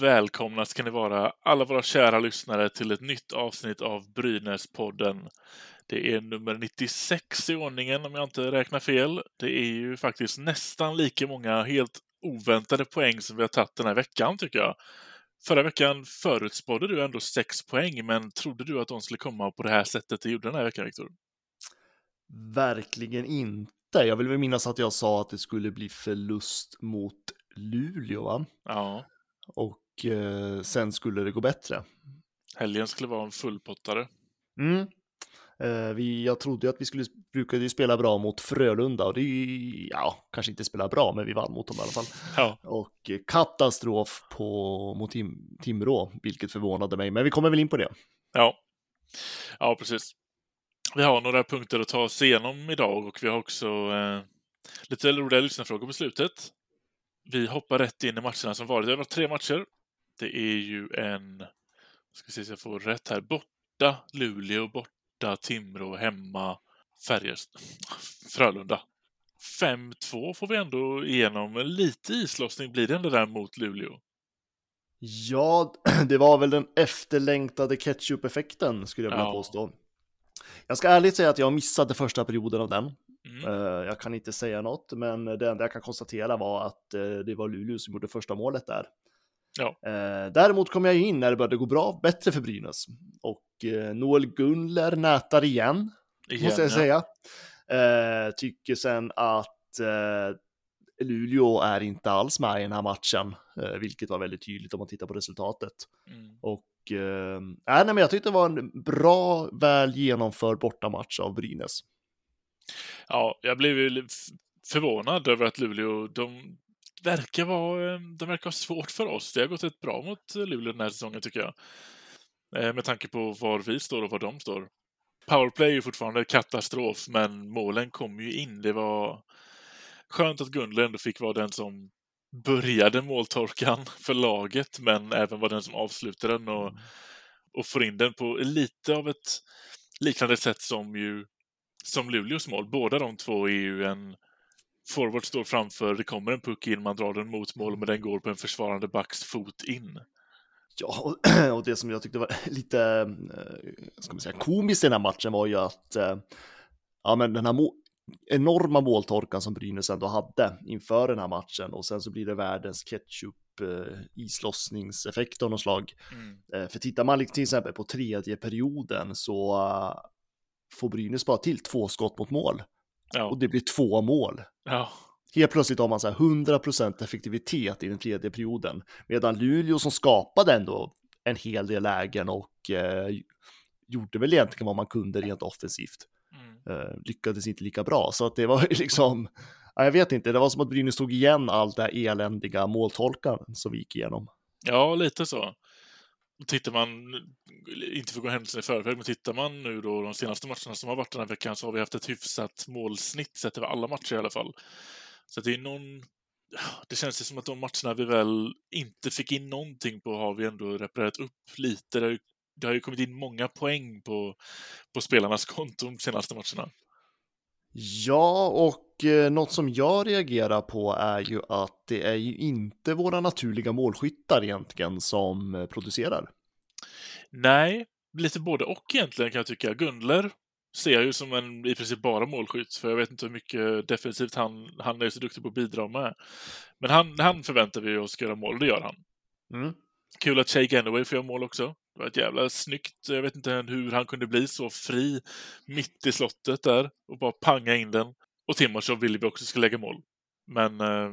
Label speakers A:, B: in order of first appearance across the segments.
A: Välkomna ska ni vara alla våra kära lyssnare till ett nytt avsnitt av Brynäspodden. Det är nummer 96 i ordningen om jag inte räknar fel. Det är ju faktiskt nästan lika många helt oväntade poäng som vi har tagit den här veckan tycker jag. Förra veckan förutspådde du ändå sex poäng, men trodde du att de skulle komma på det här sättet det gjorde den här veckan, Viktor?
B: Verkligen inte. Jag vill väl minnas att jag sa att det skulle bli förlust mot Luleå, va?
A: Ja,
B: Och eh, sen skulle det gå bättre.
A: helgen skulle vara en fullpottare.
B: Mm. Eh, vi, jag trodde att vi skulle brukade spela bra mot Frölunda och det ja, kanske inte spela bra, men vi vann mot dem i alla fall.
A: Ja,
B: Och eh, katastrof på, mot Tim, Timrå, vilket förvånade mig, men vi kommer väl in på det.
A: ja. Ja, precis. Vi har några punkter att ta oss igenom idag och vi har också eh, lite roliga lyssnarfrågor på slutet. Vi hoppar rätt in i matcherna som varit. Det har varit tre matcher. Det är ju en, ska se så jag får rätt här, borta Luleå, borta Timrå, hemma Färjestad, Frölunda. 5-2 får vi ändå igenom. Lite islossning blir det ändå där mot Luleå.
B: Ja, det var väl den efterlängtade ketchup-effekten skulle jag vilja
A: Ja.
B: påstå. Jag ska ärligt säga att jag missade första perioden av den.
A: Mm.
B: Eh, Jag kan inte säga något, men det enda jag kan konstatera var att eh, det var Luleå som gjorde första målet där.
A: Ja.
B: Eh, Däremot kom jag in när det började gå bra, bättre för Brynäs. Och eh, Noel Gunler nätar igen,
A: Igen,
B: måste jag
A: ja.
B: säga. Eh, Tycker sen att eh, Luleå är inte alls med i den här matchen, eh, vilket var väldigt tydligt om man tittar på resultatet.
A: Mm.
B: Och eh, nej, men jag tyckte det var en bra, väl genomförd bortamatch av Brynäs.
A: Ja, jag blev ju förvånad över att Luleå, de verkar vara, eh, de verkar ha svårt för oss. Det har gått rätt bra mot Luleå den här säsongen tycker jag. Eh, Med tanke på var vi står och var de står. Powerplay är ju fortfarande katastrof, men målen kom ju in. Det var skönt att Gunler ändå fick vara den som började måltorkan för laget, men även var den som avslutade den och, och får in den på lite av ett liknande sätt som ju som Luleås mål. Båda de två är ju en forward står framför, det kommer en puck in, man drar den mot mål, men den går på en försvarande backs fot in.
B: Ja, och- det som jag tyckte var lite eh, ska man säga, komiskt i den här matchen var ju att eh, ja, men den här må- enorma måltorkan som Brynäs ändå hade inför den här matchen och sen så blir det världens ketchup eh, islossningseffekt av något slag.
A: Mm.
B: För tittar man till exempel på tredje perioden så får Brynäs bara till två skott mot mål
A: Ja,
B: och det blir två mål.
A: ja,
B: Helt plötsligt har man så här 100% effektivitet i den tredje perioden. Medan Luleå som skapade ändå en hel del lägen och eh, gjorde väl egentligen vad man kunde rent offensivt.
A: mm.
B: Eh, lyckades inte lika bra. Så att det var liksom, ja, jag vet inte, det var som att Brynäs tog igen allt det här eländiga måltolkan som vi gick igenom.
A: ja lite så. Tittar man, inte för att gå händelserna i förväg, men tittar man nu då de senaste matcherna som har varit den här veckan så har vi haft ett hyfsat målsnitt sett över alla matcher i alla fall. Så det är någon... Det känns ju som att de matcherna vi väl inte fick in någonting på har vi ändå reparerat upp lite. Det har ju, det har ju kommit in många poäng på, på spelarnas konton de senaste matcherna.
B: Ja, och eh, något som jag reagerar på är ju att det är ju inte våra naturliga målskyttar egentligen som eh, producerar.
A: Nej, lite både och egentligen kan jag tycka. Gundler ser jag ju som en i princip bara målskytt, för jag vet inte hur mycket defensivt han, han är så duktig på att bidra med. Men han, han förväntar vi oss ska göra mål, och det gör han.
B: Mm.
A: Kul att Shay Ganaway får göra mål också. Det var ett jävla snyggt, jag vet inte hur han kunde bli så fri mitt i slottet där och bara panga in den. Och Timosov vill vi också ska lägga mål. Men eh,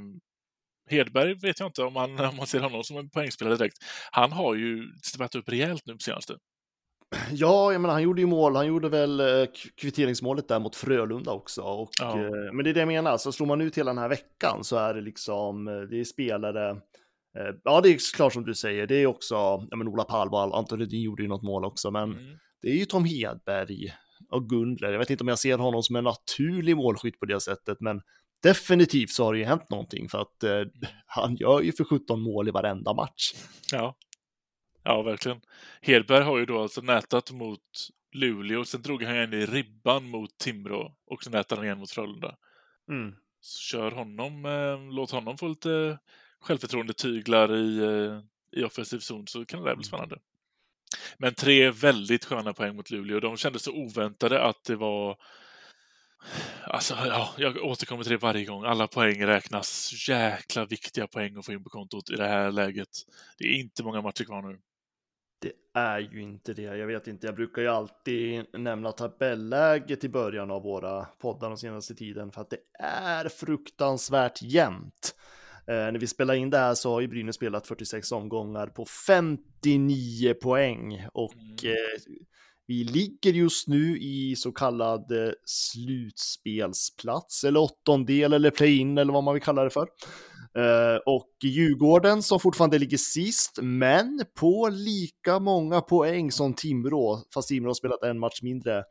A: Hedberg vet jag inte om man, om man ser honom som en poängspelare direkt. Han har ju steppat upp rejält nu på senaste.
B: Ja, jag menar, han gjorde ju mål. Han gjorde väl eh, kvitteringsmålet där mot Frölunda också. Och,
A: Ja.
B: eh, men det är det jag menar, så slår man ut hela den här veckan så är det liksom, eh, det är spelare, ja det är klart som du säger, det är också, ja men Ola Palvall, Anton Rudin gjorde ju något mål också, men
A: Mm.
B: det är ju Tom Hedberg och Gundler. Jag vet inte om jag ser honom som en naturlig målskytt på det sättet, men definitivt så har det ju hänt någonting för att eh, han gör ju för 17 mål i varenda match.
A: Ja. ja, verkligen. Hedberg har ju då alltså nätat mot Luleå, sen drog han in i ribban mot Timrå och så nätade han igen mot Frölunda.
B: Mm.
A: Så kör honom, eh, låt honom få lite självförtroende tyglar i, eh, i offensiv zon så kan det där bli spännande. Men tre väldigt sköna poäng mot Luleå. De kändes så oväntade att det var... Alltså, ja, jag återkommer till det varje gång. Alla poäng räknas. Jäkla viktiga poäng att få in på kontot i det här läget. Det är inte många matcher kvar nu.
B: Det är ju inte det. Jag vet inte, jag brukar ju alltid nämna tabelläget i början av våra poddar den senaste tiden för att det är fruktansvärt jämnt. Eh, när vi spelar in det här så har ju Brynäs spelat 46 omgångar på 59 poäng och
A: Mm.
B: eh, vi ligger just nu i så kallad eh, slutspelsplats eller åttondel eller play-in eller vad man vill kalla det för. Eh, och Djurgården som fortfarande ligger sist, men på lika många poäng som Timrå, fast Timrå har spelat en match mindre,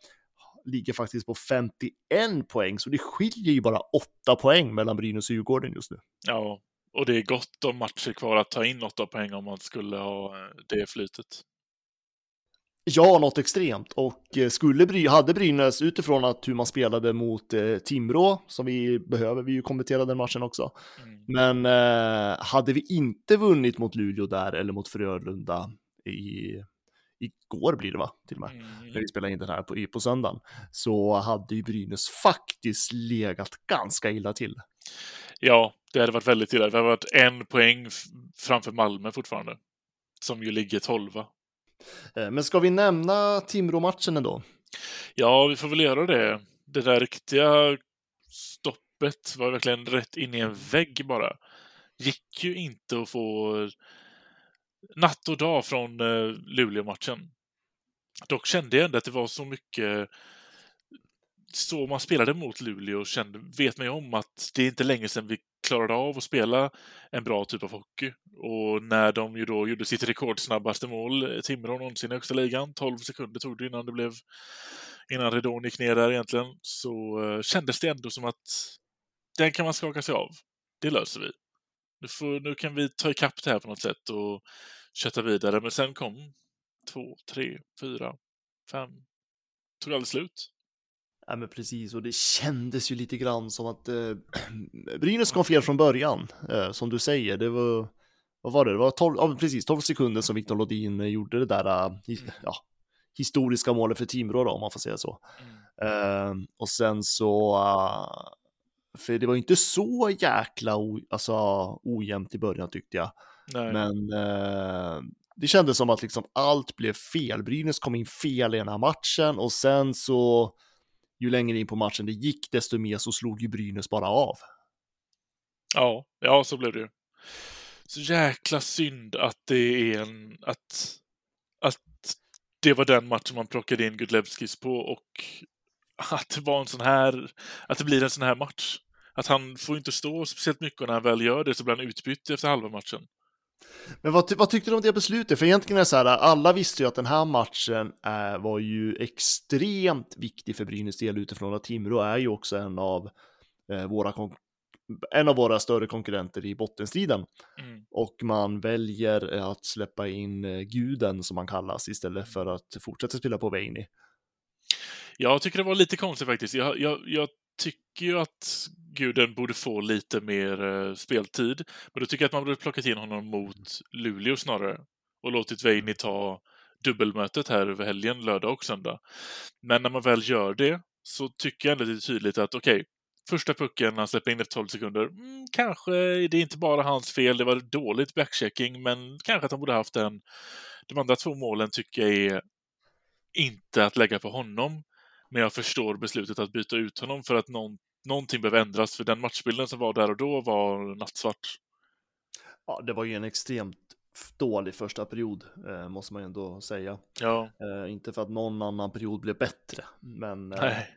B: ligger faktiskt på 51 poäng, så det skiljer ju bara 8 poäng mellan Brynäs och Djurgården just nu.
A: Ja, och det är gott om matcher kvar att ta in åtta poäng om man skulle ha eh, det flytet.
B: Ja, något extremt. Och eh, skulle Bry hade Brynäs utifrån att hur man spelade mot eh, Timrå, som vi behöver, vi ju kommentera den matchen också.
A: Mm.
B: Men eh, hade vi inte vunnit mot Luleå där eller mot Frölunda i igår blir det va, till och med,
A: Mm.
B: när vi spelar in den här på, på söndagen, så hade ju Brynäs faktiskt legat ganska illa till.
A: Ja, det hade varit väldigt illa. Det hade varit en poäng framför Malmö fortfarande. Som ju ligger tolva.
B: Eh, Men ska vi nämna Timrå-matchen ändå?
A: Ja, vi får väl göra det. Det där riktiga stoppet var verkligen rätt in i en vägg bara. Gick ju inte att få natt och dag från eh, Luleå-matchen. Dock kände jag ändå att det var så mycket så man spelade mot Luleå kände, vet man ju om att det är inte länge sedan vi klarade av att spela en bra typ av hockey. Och när de ju då gjorde sitt rekordsnabbaste mål, eh, Timrå någonsin i högsta ligan, 12 sekunder tog det innan det blev innan ridån gick ner där egentligen, så eh, kändes det ändå som att den kan man skaka sig av. Det löser vi. Nu, får, nu kan vi ta ikapp det här på något sätt och kötta vidare. Men sen kom två, tre, fyra, fem. Tog aldrig slut.
B: Ja, men precis, och det kändes ju lite grann som att eh, Brynäs kom fel från början, eh, som du säger. Det var, vad var det, det var 12, ja, precis 12 sekunder som Viktor Lodin gjorde det där eh, hi,
A: Mm.
B: ja, historiska målet för Timrå då, om man får säga så. Eh, och sen så, eh, för det var inte så jäkla o, alltså, ojämnt i början tyckte jag.
A: Nej.
B: Men eh, det kändes som att liksom allt blev fel. Brynäs kom in fel i den här matchen och sen så ju längre in på matchen det gick desto mer så slog ju Brynäs bara av.
A: Ja, ja, så blev det ju. Så jäkla synd att det är en... Att, att det var den matchen man plockade in Gudlevskis på och att det var en sån här... Att det blir en sån här match. Att han får inte stå speciellt mycket och när han väl gör det så blir han utbytt efter halva matchen.
B: Men vad, ty- vad tyckte du om det beslutet? För egentligen är det så här, alla visste ju att den här matchen är, var ju extremt viktig för Brynäs del utifrån att Timrå är ju också en av eh, våra en av våra större konkurrenter i bottenstriden.
A: Mm.
B: Och man väljer eh, att släppa in eh, guden som han kallas istället för att fortsätta spela på Veini.
A: Jag tycker det var lite konstigt faktiskt. Jag, jag, jag tycker ju att guden borde få lite mer eh, speltid. Men då tycker jag att man borde plockat in honom mot Luleå snarare. Och låtit Veini ta dubbelmötet här över helgen, lördag och söndag. Men när man väl gör det så tycker jag ändå det är tydligt att okej, första pucken han släpper in efter 12 sekunder, mm, kanske det är inte bara hans fel, det var dåligt backchecking, men kanske att han borde haft den. De andra två målen tycker jag är inte att lägga på honom. Men jag förstår beslutet att byta ut honom för att någon, någonting behöver ändras. För den matchbilden som var där och då var nattsvart.
B: Ja, det var ju en extremt dålig första period, eh, måste man ju ändå säga.
A: Ja,
B: Eh, inte för att någon annan period blev bättre, men... Eh,
A: nej.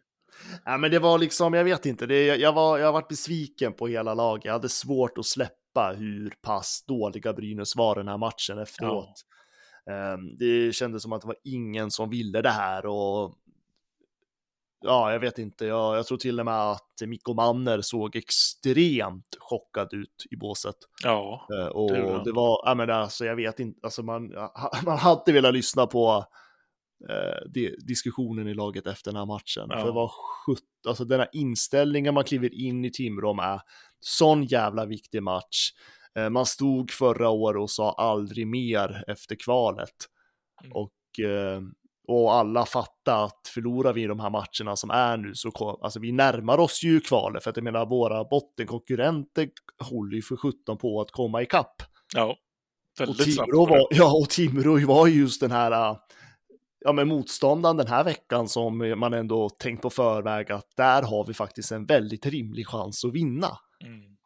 B: Nej, men det var liksom, jag vet inte, det, jag, var, jag varit besviken på hela laget. Jag hade svårt att släppa hur pass dåliga Brynäs var den här matchen efteråt. Ehm, det kändes som att det var ingen som ville det här och ja, jag vet inte, jag, jag tror till och med att Mikko Manner såg extremt chockad ut i båset.
A: Ja,
B: Eh, och
A: det han.
B: det var, ja men alltså jag vet inte, alltså man, man hade velat lyssna på eh, di- diskussionen i laget efter den här matchen.
A: Ja.
B: För det var sjut, alltså den här inställningen man kliver in i Timrå med, sån jävla viktig match. Eh, man stod förra året och sa aldrig mer efter kvalet.
A: Mm.
B: Och, eh, och alla fattar att förlorar vi de här matcherna som är nu så alltså vi närmar oss ju kvalet för att jag menar våra bottenkonkurrenter håller ju för 17 på att komma ikapp.
A: ja.
B: Och
A: Väldigt.
B: Timrå
A: var
B: ja, och Timrå var ju just den här ja, men motståndaren den här veckan som man ändå tänkt på förväg att där har vi faktiskt en väldigt rimlig chans att vinna.
A: Mm.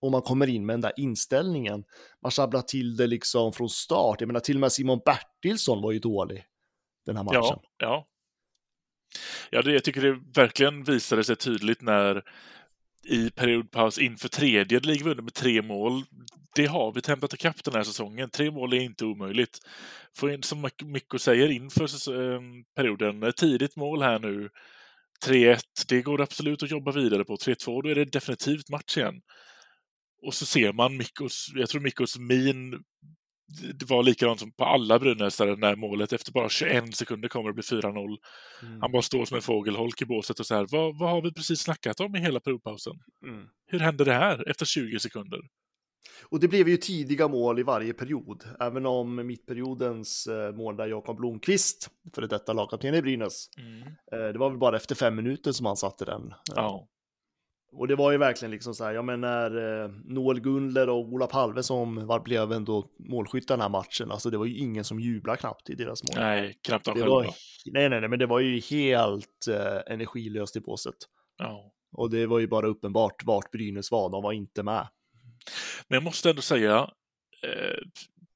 B: Och man kommer in med den där inställningen. Man sjabblar till det liksom från start. Jag menar till och med Simon Bertilsson var ju dålig den här matchen.
A: Ja, ja. Ja, det, jag tycker det verkligen visade sig tydligt när i periodpaus inför tredje ligger vi under med tre mål. Det har vi hämtat ikapp den här säsongen. Tre mål är inte omöjligt. Få in, som Mik- Mikko säger, inför ehm, perioden, ett tidigt mål här nu. 3-1, det går absolut att jobba vidare på. 3-2, då är det definitivt match igen. Och så ser man Mikkos, jag tror Mikkos min det var likadant som på alla brynäsare när målet efter bara 21 sekunder kommer att bli 4-0.
B: Mm.
A: Han bara står som en fågelholk i båset och så här, vad, vad har vi precis snackat om i hela periodpausen?
B: Mm.
A: Hur hände det här efter 20 sekunder?
B: Och det blev ju tidiga mål i varje period, även om mittperiodens eh, mål där Jakob Blomqvist, för detta lagkapten i Brynäs, eh, det var väl bara efter fem minuter som han satte den.
A: Ja,
B: Och det var ju verkligen liksom så här, ja men när eh, Noel Gunler och Ola Palve som var, blev ändå målskyttar den här matchen, alltså det var ju ingen som jublade knappt i deras mål.
A: nej, knappt de själva.
B: nej, nej, nej, men det var ju helt eh, energilöst i båset.
A: Ja.
B: Och det var ju bara uppenbart vart Brynäs var, de var inte med.
A: Men jag måste ändå säga, eh,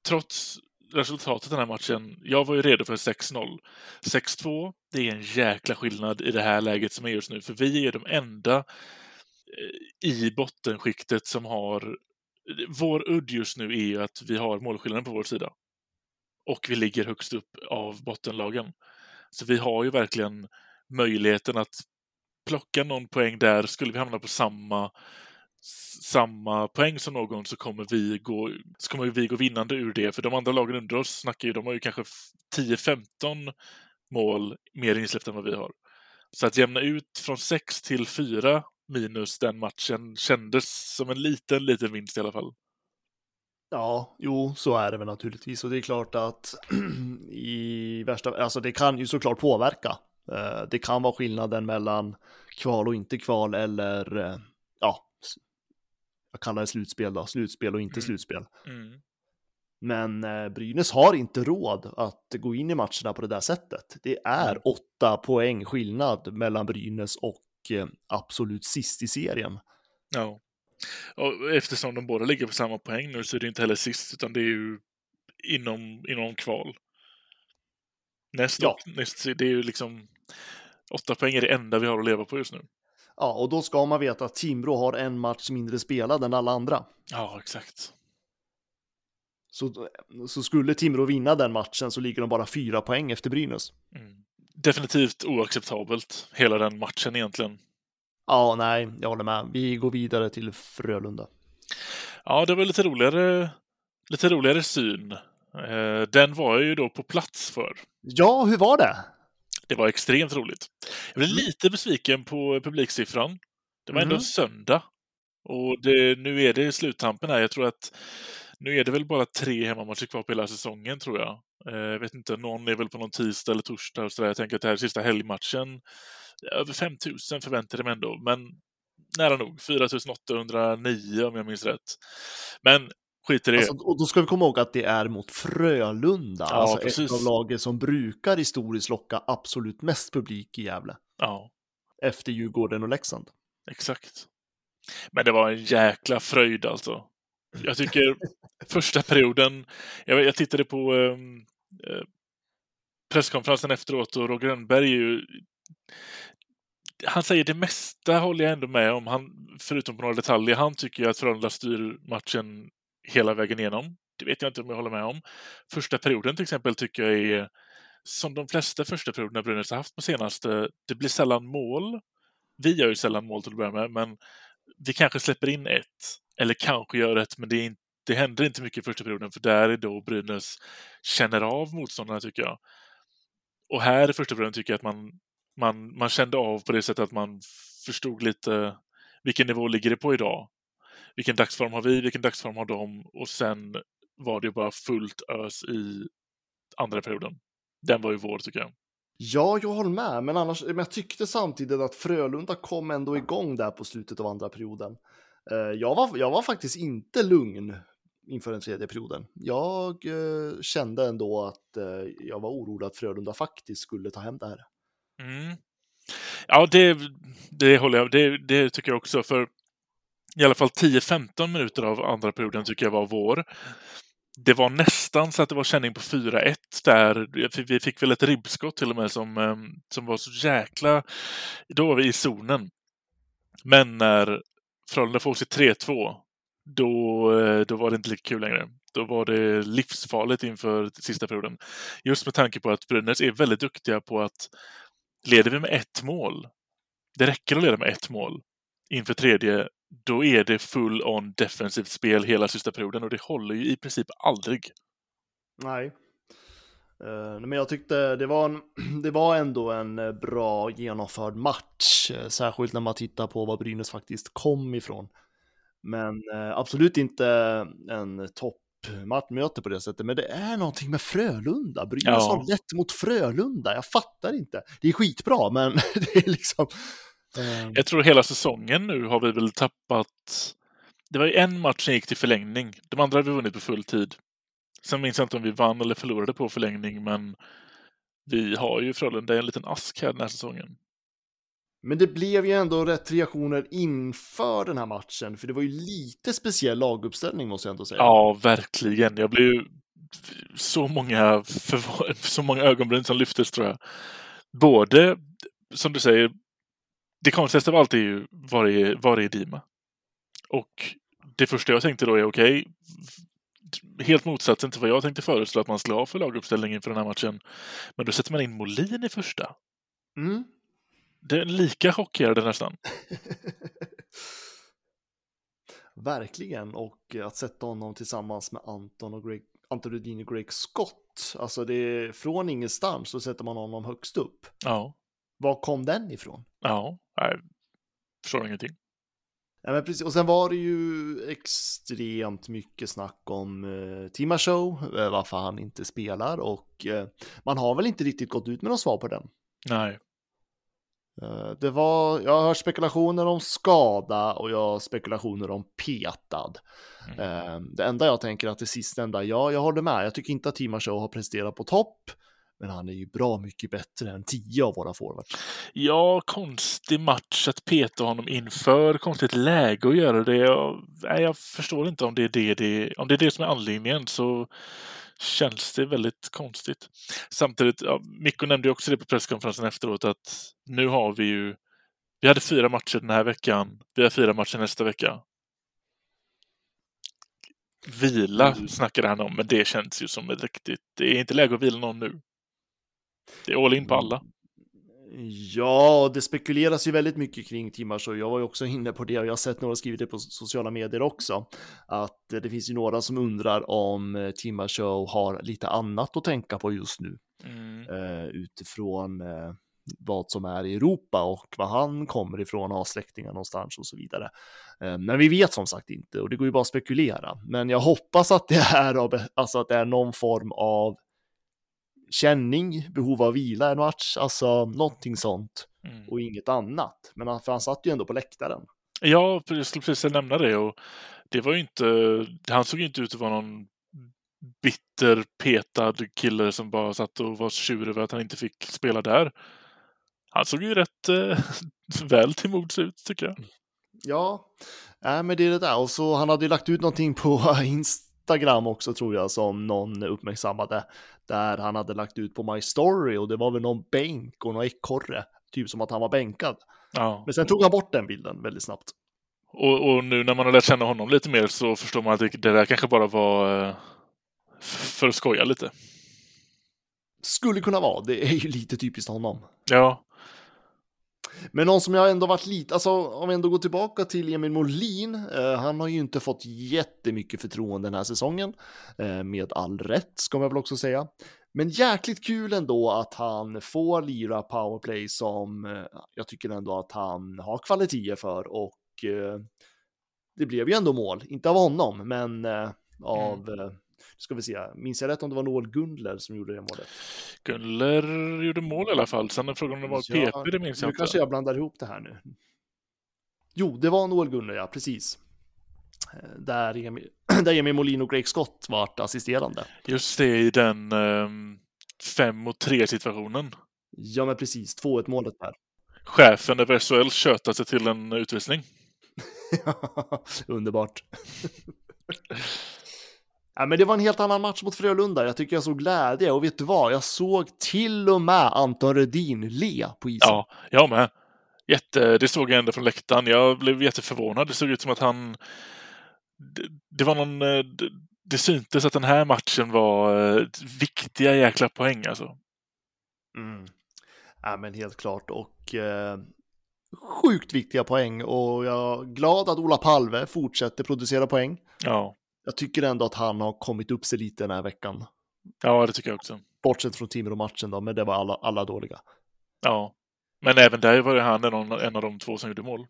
A: trots resultatet den här matchen, jag var ju redo för 6-0. 6-2, det är en jäkla skillnad i det här läget som är just nu, för vi är de enda i bottenskiktet som har... Vår udd just nu är ju att vi har målskillnaden på vår sida. Och vi ligger högst upp av bottenlagen. Så vi har ju verkligen möjligheten att plocka någon poäng där. Skulle vi hamna på samma samma poäng som någon så kommer vi gå, så kommer vi gå vinnande ur det. För de andra lagen under oss snackar ju, de har ju kanske 10-15 mål mer insläppta än vad vi har. Så att jämna ut från 6 till 4 minus den matchen kändes som en liten, liten vinst i alla fall.
B: Ja, jo, så är det väl naturligtvis. Och det är klart att i värsta, alltså det kan ju såklart påverka. Eh, Det kan vara skillnaden mellan kval och inte kval eller eh, ja, jag kallar det slutspel då, slutspel och inte
A: Mm.
B: slutspel.
A: Mm.
B: Men eh, Brynäs har inte råd att gå in i matcherna på det där sättet. Det är åtta poäng skillnad mellan Brynäs och absolut sist i serien.
A: Ja. Och eftersom de båda ligger på samma poäng nu så är det inte heller sist, utan det är ju inom, inom kval. Näst,
B: Ja.
A: näst, det är ju liksom... Åtta poäng är det enda vi har att leva på just nu.
B: Ja, och då ska man veta att Timrå har en match mindre spelad än alla andra.
A: Ja, exakt.
B: Så, så skulle Timrå vinna den matchen så ligger de bara fyra poäng efter Brynäs.
A: Mm. Definitivt oacceptabelt, hela den matchen egentligen.
B: Ja, nej, jag håller med. Vi går vidare till Frölunda.
A: Ja, det var lite roligare, lite roligare syn. Eh, Den var jag ju då på plats för.
B: Ja, hur var det?
A: Det var extremt roligt. Jag blev lite besviken på publiksiffran. Det var ändå
B: Mhm.
A: söndag. Och det, nu är det sluttampen här. Jag tror att nu är det väl bara tre hemmamatcher kvar på hela säsongen, tror jag. Eh, Jag vet inte, någon är väl på någon tisdag eller torsdag och sådär. Jag tänker att det här är sista helgmatchen. Över 5000 förväntade jag mig ändå, men nära nog. 4809 om jag minns rätt. Men skit i det.
B: Alltså, och då ska vi komma ihåg att det är mot Frölunda,
A: Ja,
B: alltså
A: precis.
B: ett av lagen som brukar historiskt locka absolut mest publik i Gävle.
A: Ja,
B: Efter Djurgården och Leksand.
A: exakt. Men det var en jäkla fröjd alltså. Jag tycker första perioden, jag, jag tittade på ehm, eh, presskonferensen efteråt och Roger Rönnberg är ju han säger det mesta håller jag ändå med om, han, förutom på några detaljer. Han tycker ju att Frölunda styr matchen hela vägen igenom. Det vet jag inte om jag håller med om. Första perioden till exempel tycker jag är som de flesta första perioderna Brynäs har haft på senaste. Det blir sällan mål. Vi gör ju sällan mål till att börja med, men vi kanske släpper in ett. Eller kanske gör ett, men det, är inte, det händer inte mycket i första perioden, för där är då Brynäs känner av motståndarna, tycker jag. Och här i första perioden tycker jag att man, man, man kände av på det sättet att man förstod lite vilken nivå ligger det på idag? Vilken dagsform har vi? Vilken dagsform har de? Och sen var det bara fullt ös i andra perioden. Den var ju vår, tycker jag.
B: Ja, jag håller med, men annars, men jag tyckte samtidigt att Frölunda kom ändå igång där på slutet av andra perioden. Eh, jag var, jag var faktiskt inte lugn inför den tredje perioden. Jag eh, kände ändå att eh, jag var orolig att Frölunda faktiskt skulle ta hem det här.
A: Mm. Ja, det, det håller jag det, det tycker jag också. För i alla fall 10-15 minuter av andra perioden tycker jag var vår. Det var nästan så att det var känning på 4-1 där. Vi fick väl ett ribbskott till och med som, eh, som var så jäkla... Då var vi i zonen. Men när Frölunda får sig 3-2, då, eh, då var det inte lika kul längre. Då var det livsfarligt inför sista perioden. Just med tanke på att Brynäs är väldigt duktiga på att leder vi med ett mål, det räcker att leda med ett mål inför tredje, då är det full on defensivt spel hela sista perioden och det håller ju i princip aldrig.
B: Nej. Eh, men jag tyckte det var, en, det var ändå en eh, bra genomförd match, särskilt när man tittar på var Brynäs faktiskt kom ifrån. Men absolut inte en toppmatchmöte på det sättet, men det är någonting med Frölunda. Brynäs
A: Ja.
B: har lätt mot Frölunda, jag fattar inte. Det är skitbra, men det är liksom... eh,
A: Jag tror hela säsongen nu har vi väl tappat... Det var ju en match som gick till förlängning. De andra har vi vunnit på full tid. Sen minns jag inte om vi vann eller förlorade på förlängning, men vi har ju Frölunda en liten ask här den här säsongen.
B: Men det blev ju ändå rätt reaktioner inför den här matchen, för det var ju lite speciell laguppställning måste jag ändå säga.
A: Ja, verkligen. Jag blev ju så många, så många ögonbryn som lyftes tror jag. Både, som du säger, det konstigaste av allt är ju var är, var är Dima? Och det första jag tänkte då är okej, helt motsatsen till vad jag tänkte föreslå att man skulle ha för laguppställning inför den här matchen. Men då sätter man in Molin i första.
B: Mm.
A: Det är lika chockerande nästan.
B: Verkligen, och att sätta honom tillsammans med Anton och Greg, Anton Rudin och Greg Scott, alltså det är från ingenstans så sätter man honom högst upp.
A: Ja,
B: Var kom den ifrån?
A: ja, nej, förstår ingenting.
B: Ja, men precis. Och sen var det ju extremt mycket snack om eh, Tima Show, eh, varför han inte spelar och eh, man har väl inte riktigt gått ut med något svar på den.
A: Nej,
B: Det var, jag har hört spekulationer om skada och jag har spekulationer om petad.
A: Mm.
B: Eh, Det enda jag tänker att det sistnämnda, ja, jag håller med. Jag tycker inte att Tima Show har presterat på topp, men han är ju bra mycket bättre än tio av våra forwards.
A: Ja, konstig match att peta honom inför. Konstigt läge att göra det. Jag, nej, jag förstår inte om det är det, det, om det är det som är anledningen så känns det väldigt konstigt. Samtidigt, ja, Mikko nämnde ju också det på presskonferensen efteråt att nu har vi ju vi hade fyra matcher den här veckan. Vi har fyra matcher nästa vecka. Vila snackade han om, men det känns ju som ett riktigt... Det är inte läge att vila någon nu. Det är all in på alla.
B: Ja, det spekuleras ju väldigt mycket kring Tima Show. Jag var ju också inne på det och jag har sett några skrivit det på sociala medier också. Att eh, det finns ju några som undrar om eh, Tima Show har lite annat att tänka på just nu.
A: Mm.
B: eh, utifrån vad som är i Europa och var han kommer ifrån, har släktingar någonstans och så vidare. Men vi vet som sagt inte och det går ju bara att spekulera. Men jag hoppas att det är, alltså att det är någon form av känning, behov av vila en match, alltså någonting sånt
A: Mm.
B: och inget annat. Men han, för han satt ju ändå på läktaren.
A: Ja, jag skulle precis nämna det. Och det var ju inte, han såg ju inte ut att vara någon bitter, petad kille som bara satt och var tjur över att han inte fick spela där. Han såg ju rätt eh, väl till mods ut, tycker jag.
B: Ja, äh, men det är det där. Och så han hade ju lagt ut någonting på Instagram också tror jag som någon uppmärksammade. Där han hade lagt ut på My Story och det var väl någon bänk och någon ekorre. Typ som att han var bänkad.
A: Ja.
B: Men sen tog han bort den bilden väldigt snabbt.
A: Och, och nu när man har lärt känna honom lite mer så förstår man att det, det där kanske bara var eh, för att skoja lite.
B: Skulle kunna vara, det är ju lite typiskt honom.
A: Ja,
B: Men någon som jag ändå varit lite, alltså om vi ändå går tillbaka till Emil Molin, eh, han har ju inte fått jättemycket förtroende den här säsongen, eh, med all rätt ska man väl också säga. Men jäkligt kul ändå att han får lira powerplay som eh, jag tycker ändå att han har kvaliteter för och eh, det blev ju ändå mål, inte av honom, men eh, av, eh, ska vi se, minns jag rätt om det var Noel Gundler som gjorde det målet?
A: Gunler gjorde mål i alla fall. Sen är frågan om det var
B: Ja,
A: PP, det minns jag
B: Nu
A: inte.
B: kanske jag blandar ihop det här nu. Jo, det var Noel Gunnar, ja, precis. Eh, Där Emil, där Emil Molin och Greg Scott vart assisterande.
A: Just det, i den um, fem mot tre situationen.
B: Ja, men precis. 2-1 målet där.
A: Chefen över SHL tjötar sig till en utvisning.
B: Underbart. ja, men det var en helt annan match mot Frölunda. Jag tycker jag såg glädje och vet du vad? Jag såg till och med Anton Rödin le på isen.
A: Ja, jag med. Jätte, det såg jag ändå från läktaren. Jag blev jätteförvånad. Det såg ut som att han... Det, det var någon... eh, Det, det syntes att den här matchen var eh, viktiga jäkla poäng alltså.
B: Mm. Ja, men helt klart och eh, sjukt viktiga poäng och jag är glad att Ola Palve fortsätter producera poäng.
A: Ja,
B: Jag tycker ändå att han har kommit upp sig lite den här veckan.
A: ja det tycker jag också.
B: Bortsett från Timrå-matchen då, men det var alla, alla dåliga.
A: Ja. Men även där var ju han en, av- en av de två som gjorde mål.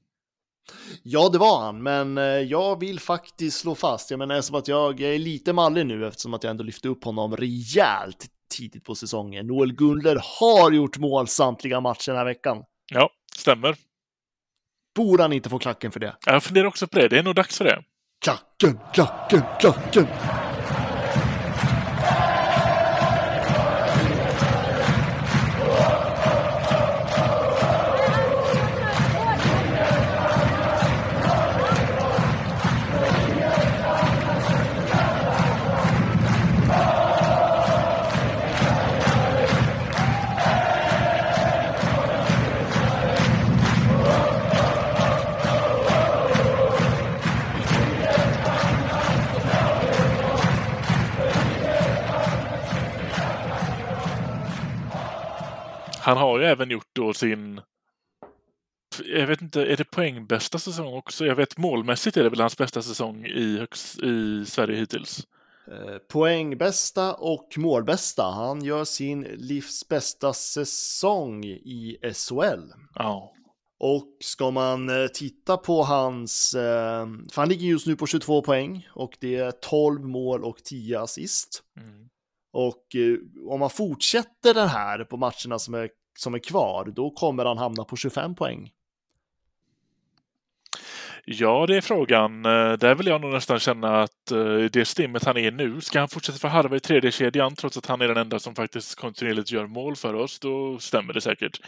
B: Ja, det var han, men eh, jag vill faktiskt slå fast, jag menar att jag är lite mallig nu eftersom att jag ändå lyfte upp honom rejält tidigt på säsongen. Noel Gundler har gjort mål samtliga matcher den här veckan.
A: Ja, stämmer.
B: Borde han inte få klacken för det?
A: Jag funderar också på det. Det är nog dags för det.
B: Klacken, klacken, klacken!
A: Han har ju även gjort då sin... Jag vet inte, är det poängbästa säsong också? Jag vet målmässigt är det väl hans bästa säsong i, högst, i Sverige hittills.
B: Eh, Poängbästa och målbästa. Han gör sin livs bästa säsong i SHL.
A: Ja.
B: Och ska man eh, titta på hans, eh, för han ligger just nu på 22 poäng och det är 12 mål och 10 assist.
A: Mm.
B: Och eh, om man fortsätter den här på matcherna som är, som är kvar, då kommer han hamna på 25 poäng.
A: Ja, det är frågan. Eh, där vill jag nog nästan känna att eh, det stimmet han är nu, ska han fortsätta förharva i tredje kedjan trots att han är den enda som faktiskt kontinuerligt gör mål för oss, då stämmer det säkert.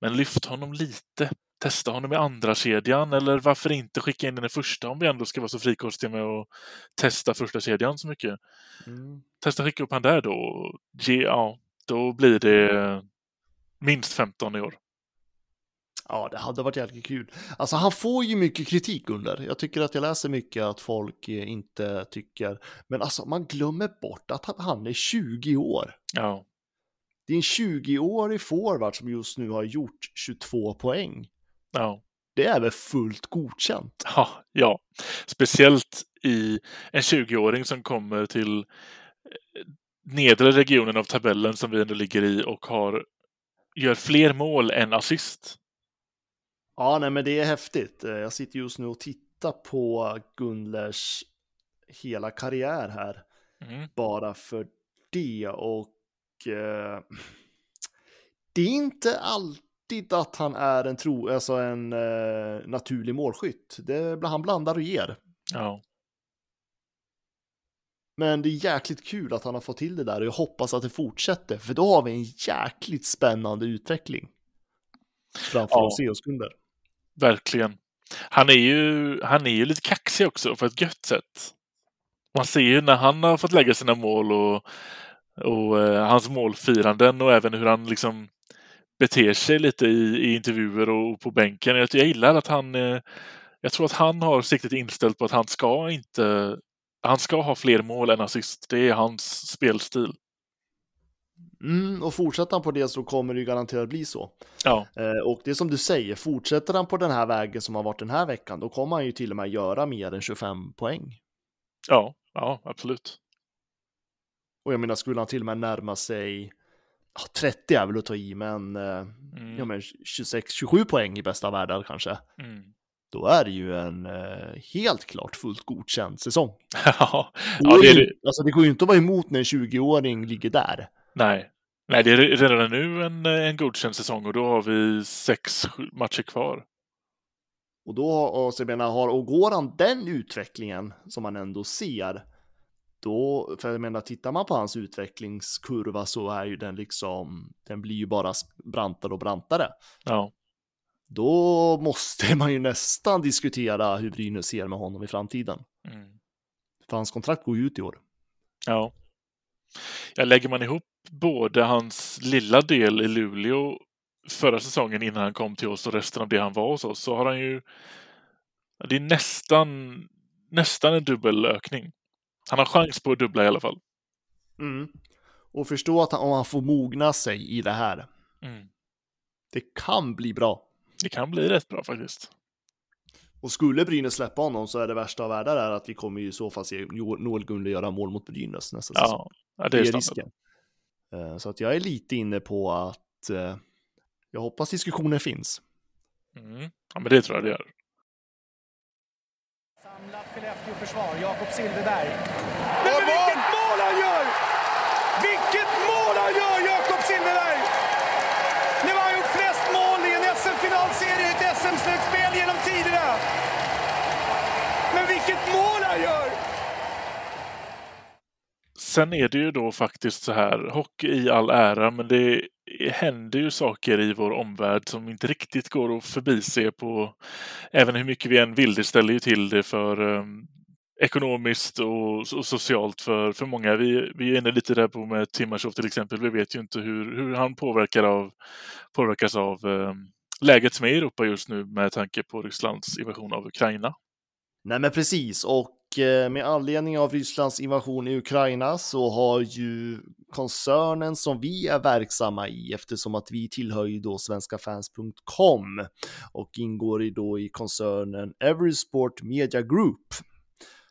A: Men lyft honom lite. Testa honom i andra kedjan eller varför inte skicka in den i första om vi ändå ska vara så frikostiga med att testa första kedjan så mycket. Testa skicka upp han där då. Ge, ja, då blir det minst 15 i år.
B: Ja, det hade varit jäkligt kul. Alltså han får ju mycket kritik under. Jag tycker att jag läser mycket att folk eh, inte tycker, men alltså man glömmer bort att han- han är 20 år.
A: Ja,
B: Det är en 20-årig forward som just nu har gjort 22 poäng.
A: Ja.
B: Det är väl fullt godkänt?
A: Ja, ja. Speciellt i en 20-åring som kommer till eh, nedre regionen av tabellen som vi ändå ligger i och har, gör fler mål än assist.
B: Ja, nej, men det är häftigt. Eh, Jag sitter just nu och tittar på Gunlers hela karriär här,
A: Mm.
B: bara för det. Och eh, det är inte alltid att han är en, tro, alltså en eh, naturlig målskytt. Det, han blandar och ger.
A: Ja.
B: Men det är jäkligt kul att han har fått till det där och jag hoppas att det fortsätter, för då har vi en jäkligt spännande utveckling. Framför
A: Ja.
B: oss e oss kunder.
A: Verkligen. Han är ju, han är ju lite kaxig också på ett gött sätt. Man ser ju när han har fått lägga sina mål och, och eh, hans målfiranden och även hur han liksom beter sig lite i, i intervjuer och på bänken. Jag, jag gillar att han... Eh, jag tror att han har siktet inställt på att han ska inte... Han ska ha fler mål än assist. Det är hans spelstil.
B: Mm, och fortsätter han på det så kommer det ju garanterat bli så.
A: Ja.
B: Eh, och det är som du säger, fortsätter han på den här vägen som har varit den här veckan, då kommer han ju till och med göra mer än 25 poäng.
A: Ja, ja, absolut.
B: Och jag menar, skulle han till och med närma sig 30 är väl att ta i, men, eh,
A: Mm.
B: ja, men 26-27 poäng i bästa världar kanske.
A: Mm.
B: Då är det ju en eh, helt klart fullt godkänd säsong.
A: ja, det är det.
B: Alltså det går ju inte att vara emot när en 20-åring ligger där.
A: Nej. Nej, det är redan nu en, en godkänd säsong och då har vi sex matcher kvar.
B: Och då, och så jag menar, har, och går han den utvecklingen som man ändå ser, då, för jag menar, tittar man på hans utvecklingskurva så är ju den liksom, den blir ju bara brantare och brantare.
A: Ja,
B: Då måste man ju nästan diskutera hur Brynäs ser med honom i framtiden.
A: mm.
B: För hans kontrakt går ju ut i år.
A: ja. Ja, lägger man ihop både hans lilla del i Luleå förra säsongen innan han kom till oss och resten av det han var hos oss så har han ju... Det är nästan, nästan en dubbelökning. Han har chans på att dubbla i alla fall.
B: Mm. Och förstå att han, om han får mogna sig i det här,
A: Mm.
B: det kan bli bra.
A: Det kan bli rätt bra faktiskt.
B: Och skulle Brynäs släppa honom så är det värsta av världar är att vi kommer ju i så fall se Noel Gunde göra mål mot Brynäs nästa säsong.
A: Ja, ja det
B: Det
A: är
B: är
A: standard.
B: risken. Eh, Så att jag är lite inne på att eh, jag hoppas diskussioner finns.
A: Mm. Ja, men det tror jag det gör.
C: Skellefteå-försvar, Jakob Silfverberg. Men, men vilket mål han gör! Vilket mål han gör, Jakob Silfverberg! Nu har han gjort flest mål i en SM-finalserie i ett SM-slutspel genom tiderna. Men vilket mål han gör!
A: Sen är det ju då faktiskt så här, hockey i all ära, men det händer ju saker i vår omvärld som inte riktigt går att förbise på, även hur mycket vi än vill. Det ställer ju till det för um, ekonomiskt och, och socialt för, för många. Vi, vi är inne lite där på med Timashov till exempel. Vi vet ju inte hur, hur han påverkar av, påverkas av eh, läget som är i Europa just nu med tanke på Rysslands invasion av Ukraina.
B: Nej men precis, och eh, med anledning av Rysslands invasion i Ukraina så har ju koncernen som vi är verksamma i, eftersom att vi tillhör ju då svenskafans.com och ingår i då i koncernen Everysport Media Group,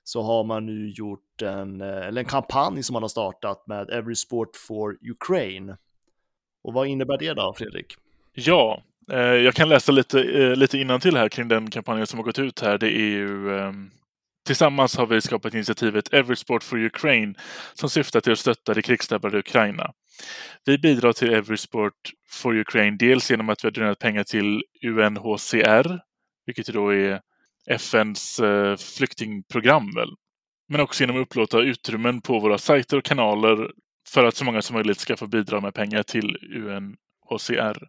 B: så har man nu gjort en, eh, eller en kampanj som man har startat med Everysport for Ukraine. Och vad innebär det då, Fredrik?
A: Ja, eh, jag kan läsa lite, eh, lite innantill här kring den kampanjen som har gått ut här. Det är ju eh... Tillsammans har vi skapat initiativet Every Sport for Ukraine som syftar till att stötta det krigsdrabbade Ukraina. Vi bidrar till Every Sport for Ukraine dels genom att vi har donerat pengar till UNHCR, vilket då är FNs eh, flyktingprogram väl. Men också genom att upplåta utrymmen på våra sajter och kanaler för att så många som möjligt ska få bidra med pengar till UNHCR.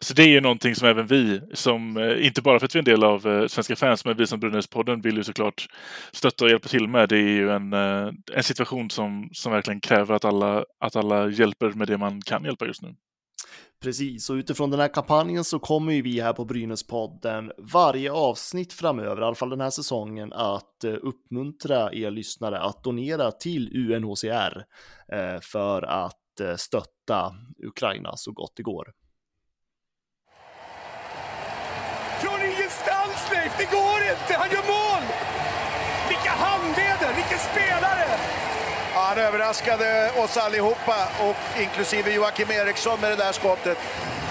A: Så det är ju någonting som även vi, som, eh, inte bara för att vi är en del av eh, Svenska fans, men vi som Brynäs-podden vill ju såklart stötta och hjälpa till med. Det är ju en, en situation som, som verkligen kräver att alla, att alla hjälper med det man kan hjälpa just nu.
B: Precis, och utifrån den här kampanjen så kommer ju vi här på Brynäspodden varje avsnitt framöver, i alla fall den här säsongen, att eh, uppmuntra er lyssnare att donera till UNHCR eh, för att eh, stötta Ukraina så gott det går.
C: Från ingenstans, Leif! Det går inte! Han gör mål!
D: Han överraskade oss allihopa, och inklusive Joakim Eriksson med det där skottet.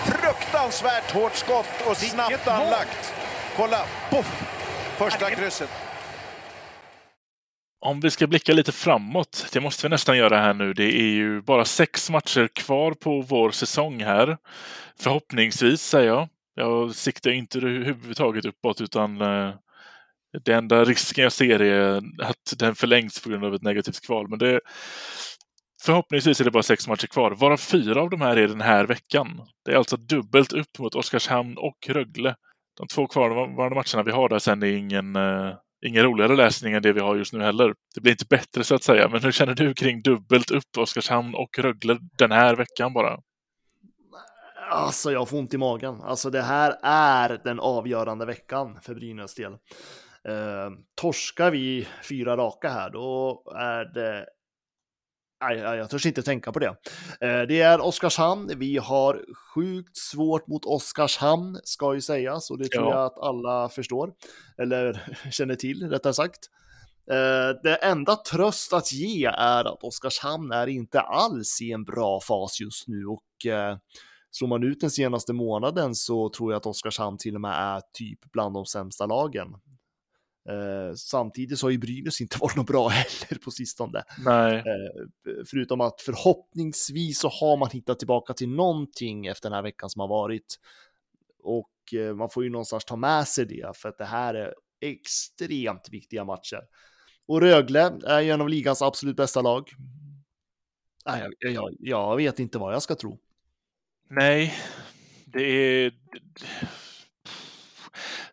D: Fruktansvärt hårt skott och snabbt anlagt. Kolla, poff! Första krysset.
A: Om vi ska blicka lite framåt, det måste vi nästan göra här nu. Det är ju bara sex matcher kvar på vår säsong här. Förhoppningsvis, säger jag. Jag siktar inte överhuvudtaget uppåt, utan den det enda risken jag ser är att den förlängs på grund av ett negativt kval. Men det, förhoppningsvis är det bara sex matcher kvar, varav fyra av de här är den här veckan. Det är alltså dubbelt upp mot Oskarshamn och Rögle. de två kvarvarande matcherna vi har där sen är ingen, uh, ingen roligare läsning än det vi har just nu heller. Det blir inte bättre så att säga, men hur känner du kring dubbelt upp Oskarshamn och Rögle den här veckan bara?
B: Alltså jag får ont i magen. Alltså det här är den avgörande veckan för Brynäs del. Eh, torskar vi fyra raka här, då är det Nej, jag törs inte tänka på det. Eh, det är Oskarshamn. Vi har sjukt svårt mot Oskarshamn, ska ju sägas, och det tror ja. jag att alla förstår, eller känner till, rättare sagt. Eh, det enda tröst att ge är att Oskarshamn är inte alls i en bra fas just nu och eh, slår man ut den senaste månaden så tror jag att Oskarshamn till och med är typ bland de sämsta lagen. Eh, samtidigt så har ju Brynäs inte varit något bra heller på sistone.
A: Nej.
B: Eh, förutom att förhoppningsvis så har man hittat tillbaka till någonting efter den här veckan som har varit. Och eh, man får ju någonstans ta med sig det för att det här är extremt viktiga matcher. Och Rögle är ju en av ligans absolut bästa lag. Nej, jag, jag, jag vet inte vad jag ska tro.
A: Nej, det är...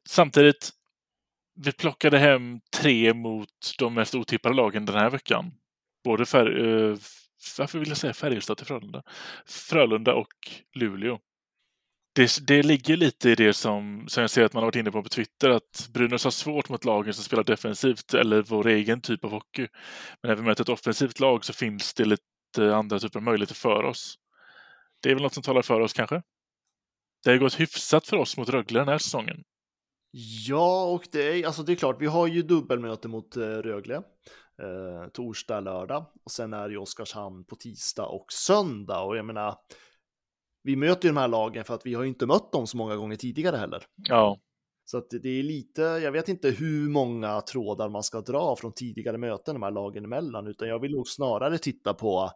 A: Samtidigt, vi plockade hem tre mot de mest otippade lagen den här veckan. Både för, uh, eh, varför vill jag säga Färjestad till Frölunda? Frölunda och Luleå. Det, det ligger lite i det som, som jag ser att man har varit inne på på Twitter, att Brynäs har svårt mot lagen som spelar defensivt eller vår egen typ av hockey. Men när vi möter ett offensivt lag så finns det lite andra typer av möjligheter för oss. Det är väl något som talar för oss kanske? Det har gått hyfsat för oss mot Rögle den här säsongen.
B: Ja, och det är, alltså det är klart, vi har ju dubbelmöte mot eh, Rögle. Eh, torsdag, lördag och sen är det Oskarshamn på tisdag och söndag. Och jag menar, vi möter ju de här lagen för att vi har ju inte mött dem så många gånger tidigare heller.
A: Ja.
B: Så att det är lite, jag vet inte hur många trådar man ska dra från tidigare möten de här lagen emellan, utan jag vill nog snarare titta på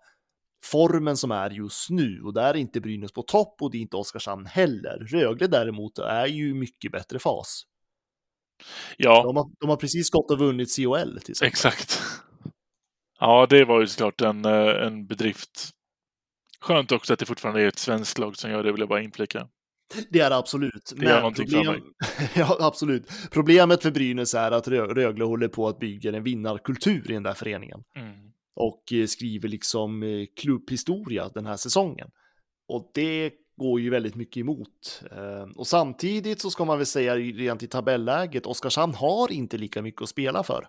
B: formen som är just nu och där är inte Brynäs på topp och det är inte Oskarshamn heller. Rögle däremot är ju mycket bättre fas.
A: Ja.
B: De har, de har precis gått och vunnit COL till exempel.
A: Exakt. Ja, det var ju såklart en, eh, en bedrift. Skönt också att det fortfarande är ett svenskt lag som gör det, vill jag bara inflika.
B: Det är det absolut.
A: Det gör någonting problem... för mig.
B: ja, absolut. Problemet för Brynäs är att Rögle håller på att bygga en vinnarkultur i den där föreningen.
A: Mm
B: och eh, skriver liksom eh, klubbhistoria den här säsongen. Och det går ju väldigt mycket emot. Ehm, och samtidigt så ska man väl säga rent i tabelläget, Oskarshamn har inte lika mycket att spela för.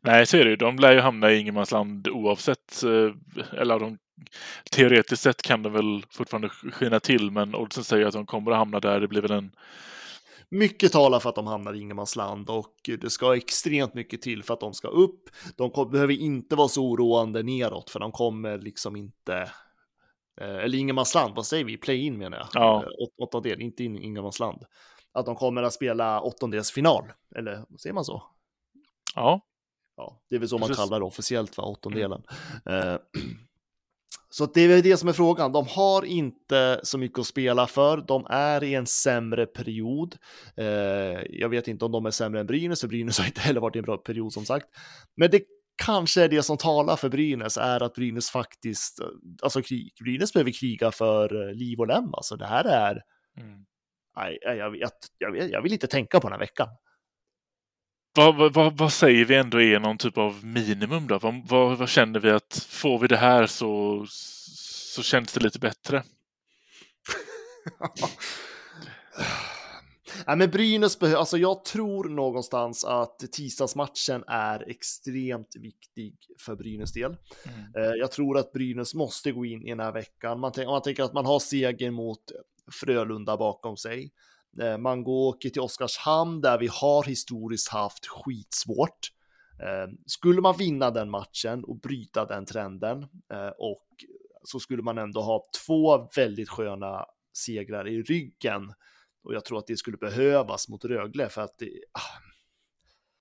A: Nej, så är det ju. De lär ju hamna i ingenmansland oavsett. Eh, eller de, teoretiskt sett kan de väl fortfarande skina till, men oddsen säger att de kommer att hamna där. Det blir väl en
B: mycket talar för att de hamnar i ingenmansland och det ska extremt mycket till för att de ska upp. De behöver inte vara så oroande neråt för de kommer liksom inte eh, eller ingenmansland, vad säger vi? Play-in menar jag.
A: Ja.
B: Eh, åttondel, inte in, ingenmansland. Att de kommer att spela åttondelsfinal, eller säger man så?
A: Ja.
B: Ja, det är väl så man kallar det officiellt, va? åttondelen. Mm. Eh, så det är det som är frågan. De har inte så mycket att spela för. De är i en sämre period. Eh, jag vet inte om de är sämre än Brynäs, för Brynäs har inte heller varit i en bra period som sagt. Men det kanske är det som talar för Brynäs är att Brynäs faktiskt, alltså krig, Brynäs behöver kriga för liv och lem. Alltså det här är, mm. nej, jag, vet, jag, vet, jag vill inte tänka på den här veckan.
A: Vad, vad, vad, säger vi ändå är någon typ av minimum då? Vad, vad, vad, känner vi att får vi det här så, så känns det lite bättre?
B: ja, men Brynäs behöver, alltså jag tror någonstans att tisdagsmatchen är extremt viktig för Brynäs del. Mm. Eh, jag tror att Brynäs måste gå in i den här veckan. Man, man tänker att man har segern mot Frölunda bakom sig. Eh, man går åker till Oskarshamn där vi har historiskt haft skitsvårt. Eh, skulle man vinna den matchen och bryta den trenden eh, och så skulle man ändå ha två väldigt sköna segrar i ryggen. Och jag tror att det skulle behövas mot Rögle för att det, ah.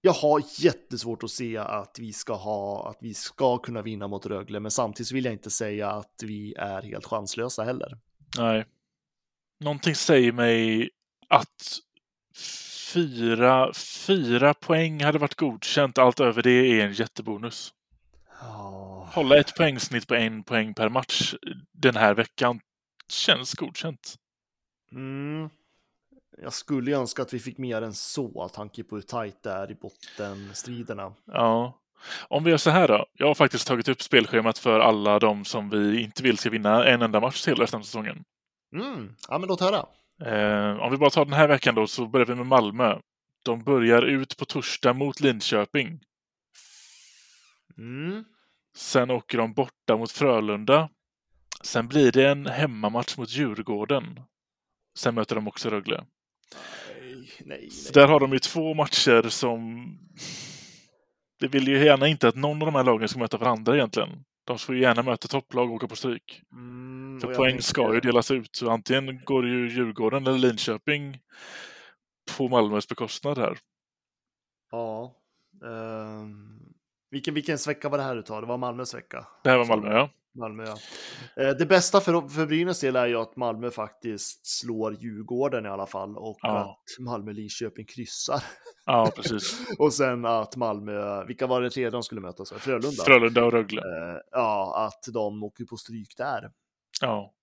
B: jag har jättesvårt att se att vi ska ha, att vi ska kunna vinna mot Rögle, men samtidigt vill jag inte säga att vi är helt chanslösa heller.
A: Nej. Någonting säger mig att fyra, fyra poäng hade varit godkänt. Allt över det är en jättebonus.
B: Oh.
A: Hålla ett poängsnitt på en poäng per match den här veckan känns godkänt.
B: Mm. jag skulle ju önska att vi fick mer än så, tanke på hur tajt det är i bottenstriderna.
A: Ja. Om vi gör så här då. Jag har faktiskt tagit upp spelschemat för alla de som vi inte vill ska vinna en enda match till resten av säsongen.
B: Mm. Ja, men låt höra.
A: Eh, om vi bara tar den här veckan då så börjar vi med Malmö. De börjar ut på torsdag mot Linköping.
B: Mm.
A: Sen åker de borta mot Frölunda. Sen blir det en hemmamatch mot Djurgården. Sen möter de också Rögle.
B: Nej, nej,
A: Så där har de ju två matcher som... Det vill ju gärna inte att någon av de här lagen ska möta varandra egentligen. De får ju gärna möta topplag och åka på stryk.
B: Mm,
A: För poäng ska ju delas ut. Så antingen går ju Djurgården eller Linköping på Malmös bekostnad här.
B: Ja. ehm, vilken, vilken vecka var det här du tar? Det var Malmös vecka.
A: Det här var Malmö, ja.
B: Malmö, ja. Eh, Det bästa för, för Brynäs del är ju att Malmö faktiskt slår Djurgården i alla fall och
A: Ja.
B: att Malmö-Linköping kryssar.
A: Ja, precis.
B: och sen att Malmö, vilka var det tredje de skulle möta? Så? Frölunda?
A: Frölunda och Rögle.
B: Eh, ja, att de åker på stryk där.
A: Ja.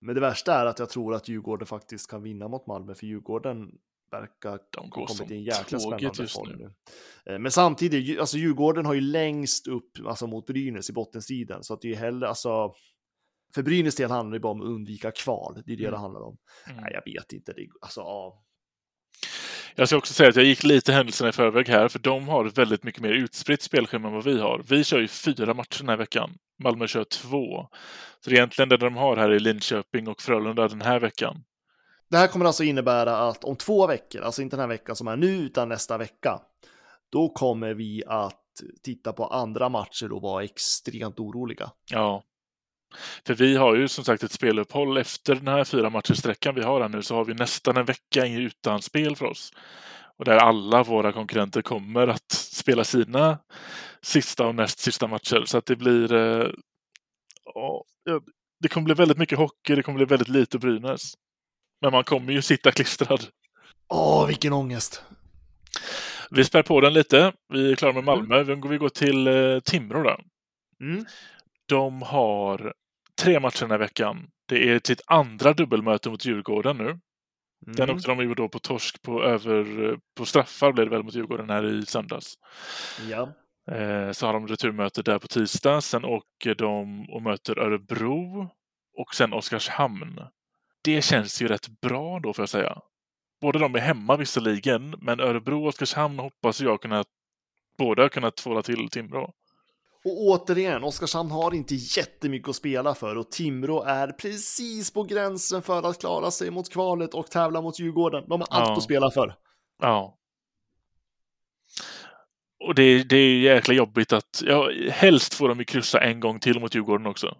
B: Men det värsta är att jag tror att Djurgården faktiskt kan vinna mot Malmö, för Djurgården verkar
A: De går
B: kommit i en jäkla spännande
A: just
B: form
A: nu.
B: nu. Eh, Men samtidigt, alltså Djurgården har ju längst upp alltså mot Brynäs i bottenstriden, så att det är ju hellre, alltså för Brynäs del handlar det bara om att undvika kval, det är det
A: Mm.
B: det handlar om.
A: Mm.
B: Nej, jag vet inte, det, alltså ja.
A: Jag ska också säga att jag gick lite händelserna i förväg här, för de har väldigt mycket mer utspritt spelschema än vad vi har. Vi kör ju fyra matcher den här veckan. Malmö kör två. Så det är egentligen det de har här i Linköping och Frölunda den här veckan.
B: Det här kommer alltså innebära att om två veckor, alltså inte den här veckan som är nu, utan nästa vecka, då kommer vi att titta på andra matcher och vara extremt oroliga.
A: Ja. För vi har ju som sagt ett speluppehåll efter den här fyra matchersträckan vi har här nu så har vi nästan en vecka utan spel för oss. Och där alla våra konkurrenter kommer att spela sina sista och näst sista matcher. Så att det blir... Eh, ja, det kommer bli väldigt mycket hockey, det kommer bli väldigt lite Brynäs. Men man kommer ju sitta klistrad.
B: Åh, vilken ångest!
A: Vi spär på den lite. Vi är klara med Malmö. Går vi gå till eh, Timrå då.
B: Mm.
A: De har tre matcher den här veckan. Det är sitt andra dubbelmöte mot Djurgården nu. Den
B: Mm.
A: åkte de ju då på torsk på, över, på straffar blev det väl mot Djurgården här i söndags.
B: Ja.
A: Eh, så har de returmöte där på tisdag. Sen åker de och möter Örebro och sen Oskarshamn. Det känns ju rätt bra då får jag säga. Båda de är hemma visserligen, men Örebro och Oskarshamn hoppas jag kunna båda kunna tvåla till Timrå.
B: Och återigen, Oskarshamn har inte jättemycket att spela för och Timrå är precis på gränsen för att klara sig mot kvalet och tävla mot Djurgården. De har allt
A: Ja.
B: att spela för.
A: Ja. Och det, det är jäkla jobbigt att, ja, helst får de ju kryssa en gång till mot Djurgården också.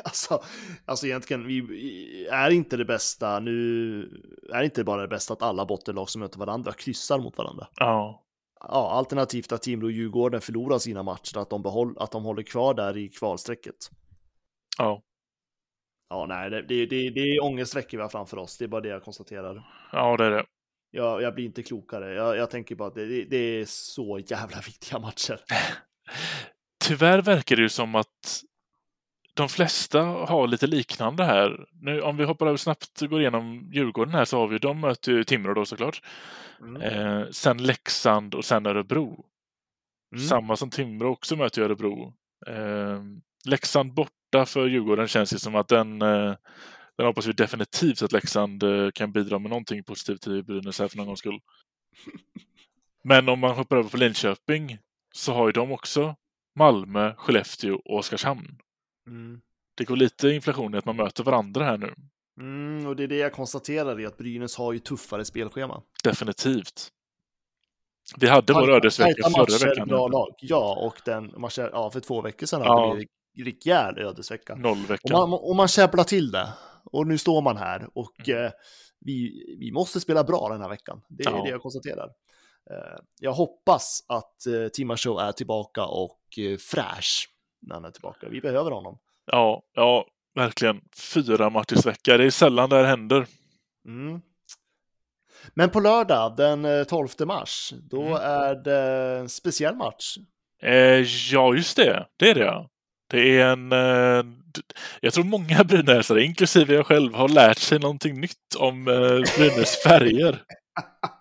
B: Alltså, alltså egentligen, vi är inte det bästa nu, är inte bara det bästa att alla bottenlag som möter varandra kryssar mot varandra.
A: Ja,
B: Ja, alternativt att Timrå och Djurgården förlorar sina matcher, att de, behåll, att de håller kvar där i kvalstrecket.
A: ja,
B: Ja, nej, det, det, det, det är ångestveckor vi har framför oss, det är bara det jag konstaterar.
A: ja det är det.
B: Jag, jag blir inte klokare, jag, jag tänker bara att det, det, är så jävla viktiga matcher.
A: Tyvärr verkar det ju som att de flesta har lite liknande här. Nu, om vi hoppar över snabbt och går igenom Djurgården här så har vi, de möter ju Timrå då såklart.
B: Mm.
A: Eh, sen Leksand och sen Örebro.
B: Mm.
A: Samma som Timrå också möter ju Örebro. Eh, Leksand borta för Djurgården känns ju som att den, eh, den hoppas vi definitivt att Leksand eh, kan bidra med någonting positivt till Brynäs här för någon gångs skull. Men om man hoppar över på Linköping så har ju de också Malmö, Skellefteå och Oskarshamn.
B: Mm.
A: Det går lite inflation i att man möter varandra här nu.
B: Mm, och det är det jag konstaterar i att Brynäs har ju tuffare spelschema.
A: Definitivt. Vi hade vår ödesvecka förra veckan.
B: Bra lag. Ja, och den matchen, ja, för två veckor sedan
A: Ja.
B: hade vi rejäl ödesvecka. Och
A: Nollveckan.
B: man, och man käbblar till det. Och nu står man här och
A: Mm.
B: eh, vi, vi måste spela bra den här veckan. Det är
A: Ja.
B: det jag konstaterar. Eh, jag hoppas att eh, Timashow är tillbaka och eh, fräsch när han är tillbaka. Vi behöver honom.
A: Ja, ja, verkligen. Fyra matchersvecka. Det är sällan det här händer.
B: Mm. Men på lördag den eh, 12 mars, då
A: Mm.
B: är det en speciell match.
A: Eh, ja, just det. Det är det ja. Det är en... Eh, jag tror många brynäsare, inklusive jag själv, har lärt sig någonting nytt om eh, Brynäs färger.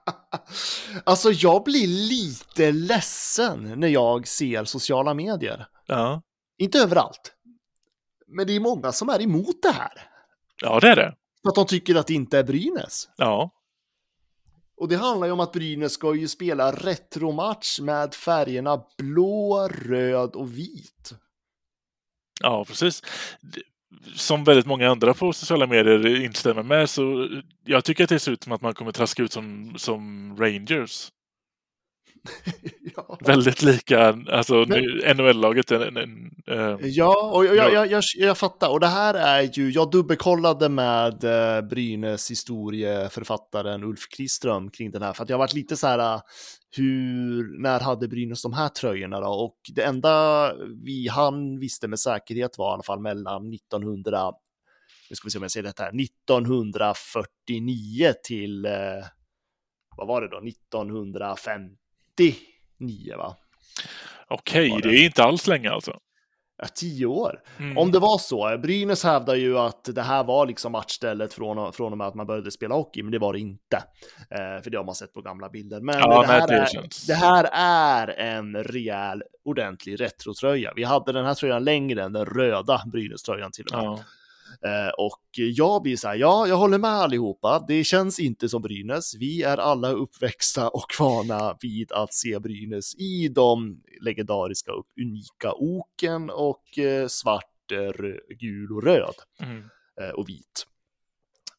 B: alltså, jag blir lite ledsen när jag ser sociala medier.
A: Ja.
B: Inte överallt. Men det är många som är emot det här.
A: Ja, det är det.
B: För att de tycker att det inte är Brynäs.
A: Ja.
B: Och det handlar ju om att Brynäs ska ju spela retromatch med färgerna blå, röd och vit.
A: Ja, precis. Som väldigt många andra på sociala medier instämmer med så jag tycker att det ser ut som att man kommer traska ut som, som Rangers. ja. Väldigt lika, alltså NHL-laget. En, en, en,
B: uh, ja, och jag, jag, jag, jag, fattar. Och det här är ju, jag dubbelkollade med uh, Brynäs historieförfattaren Ulf Kriström kring den här, för att jag har varit lite så här, uh, hur, när hade Brynäs de här tröjorna då? Och det enda vi, han visste med säkerhet var i alla fall mellan 1900, nu ska vi se om jag säger det här, 1949 till, vad var det då, 1950 99 va?
A: Okej, okay, det är inte alls länge alltså.
B: Ja, tio år. Mm. Om det var så. Brynäs hävdar ju att det här var liksom matchstället från, från och med att man började spela hockey, men det var det inte. Eh, för det har man sett på gamla bilder. Men ja, det, här det, är, det, här är, en rejäl, ordentlig retrotröja. Vi hade den här tröjan längre än den röda Brynäs-tröjan till och med. Ja. Eh, och jag blir så här, ja, jag håller med allihopa. Det känns inte som Brynäs. Vi är alla uppväxta och vana vid att se Brynäs i de legendariska och unika oken och eh, svart, gul och röd mm. Eh, och vit.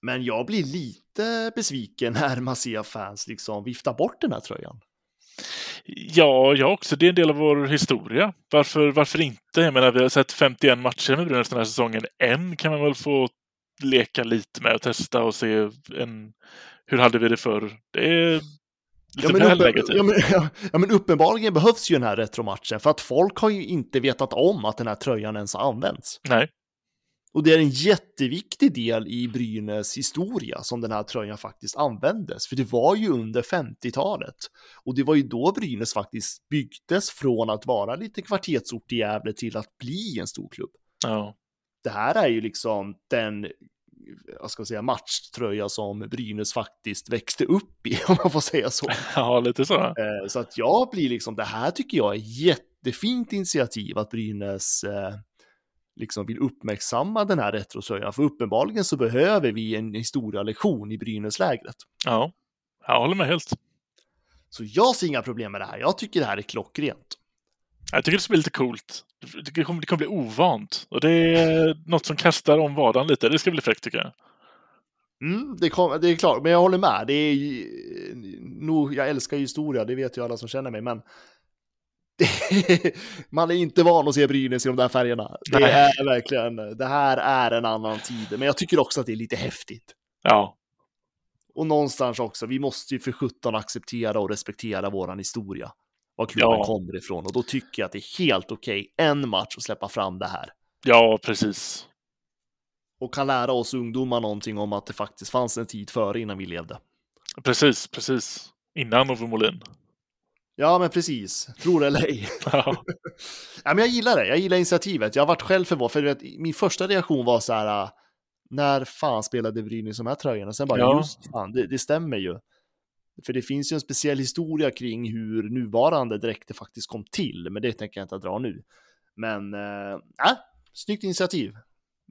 B: Men jag blir lite besviken när man ser fans liksom vifta bort den här tröjan.
A: Ja, jag också. Det är en del av vår historia. Varför, varför inte? Jag menar, vi har sett 51 matcher med Brynäs den här säsongen. En kan man väl få leka lite med och testa och se en, hur hade vi det förr? Det är lite
B: ja, men, uppen, ja, men, ja, ja, men uppenbarligen behövs ju den här retromatchen för att folk har ju inte vetat om att den här tröjan ens har använts.
A: Nej.
B: Och det är en jätteviktig del i Brynäs historia som den här tröjan faktiskt användes. För det var ju under 50-talet. Och det var ju då Brynäs faktiskt byggdes från att vara lite kvartetsort i Gävle till att bli en stor klubb.
A: Ja.
B: Det här är ju liksom den jag ska säga, matchtröja som Brynäs faktiskt växte upp i, om man får säga så.
A: Ja, lite så.
B: Eh, så att jag blir liksom, det här tycker jag är jättefint initiativ att Brynäs eh, liksom vill uppmärksamma den här retrotröjan. För uppenbarligen så behöver vi en historialektion i Brynäslägret.
A: Ja, jag håller med helt.
B: Så jag ser inga problem med det här. Jag tycker det här är klockrent.
A: Jag tycker det ska bli lite coolt. Det kommer, det kommer bli ovant. Och det är något som kastar om vardagen lite. Det ska bli fräckt tycker jag.
B: Mm, det, kom, det är klart, men jag håller med. Det är, nog, jag älskar historia, det vet ju alla som känner mig, men man är inte van att se Brynäs i de där färgerna. Det Nej. är verkligen, det här är en annan tid. Men jag tycker också att det är lite häftigt.
A: Ja.
B: Och någonstans också, vi måste ju för sjutton acceptera och respektera våran historia. Var klubben ja. kommer ifrån. Och då tycker jag att det är helt okej, okay, en match, att släppa fram det här.
A: Ja, precis.
B: Och kan lära oss ungdomar någonting om att det faktiskt fanns en tid före innan vi levde.
A: Precis, precis. Innan Ove Molin.
B: Ja, men precis. Tror eller ej. Ja. ja, men jag gillar det. Jag gillar initiativet. Jag har varit själv förvånad, för vet, min första reaktion var så här, äh, när fan spelade Brynäs de här tröjorna? Sen bara, ja. just fan, det, det, stämmer ju. För det finns ju en speciell historia kring hur nuvarande dräkter faktiskt kom till, men det tänker jag inte dra nu. Men, äh, äh snyggt initiativ.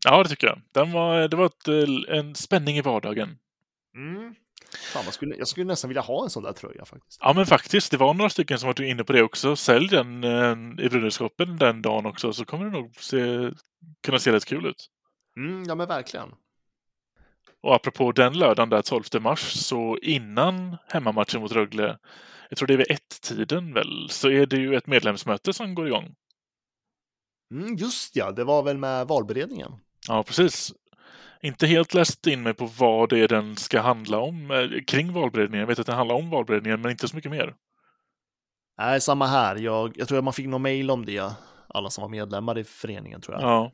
A: Ja, det tycker jag. Den var, det var ett, äh, en spänning i vardagen.
B: Mm. Fan, jag, skulle, jag skulle nästan vilja ha en sån där tröja faktiskt.
A: Ja, men faktiskt. Det var några stycken som var inne på det också. Sälj den eh, i Brynäsgruppen den dagen också så kommer det nog se, kunna se rätt kul ut.
B: Mm, ja, men verkligen.
A: Och apropå den lördagen där 12 mars så innan hemmamatchen mot Rögle, jag tror det är vid ett-tiden väl, så är det ju ett medlemsmöte som går igång.
B: Mm, just ja, det var väl med valberedningen.
A: Ja, precis inte helt läst in mig på vad det är den ska handla om eh, kring valberedningen. Jag vet att den handlar om valberedningen, men inte så mycket mer.
B: Nej, samma här. Jag, jag tror att man fick någon mail om det, alla som var medlemmar i föreningen tror jag.
A: Ja.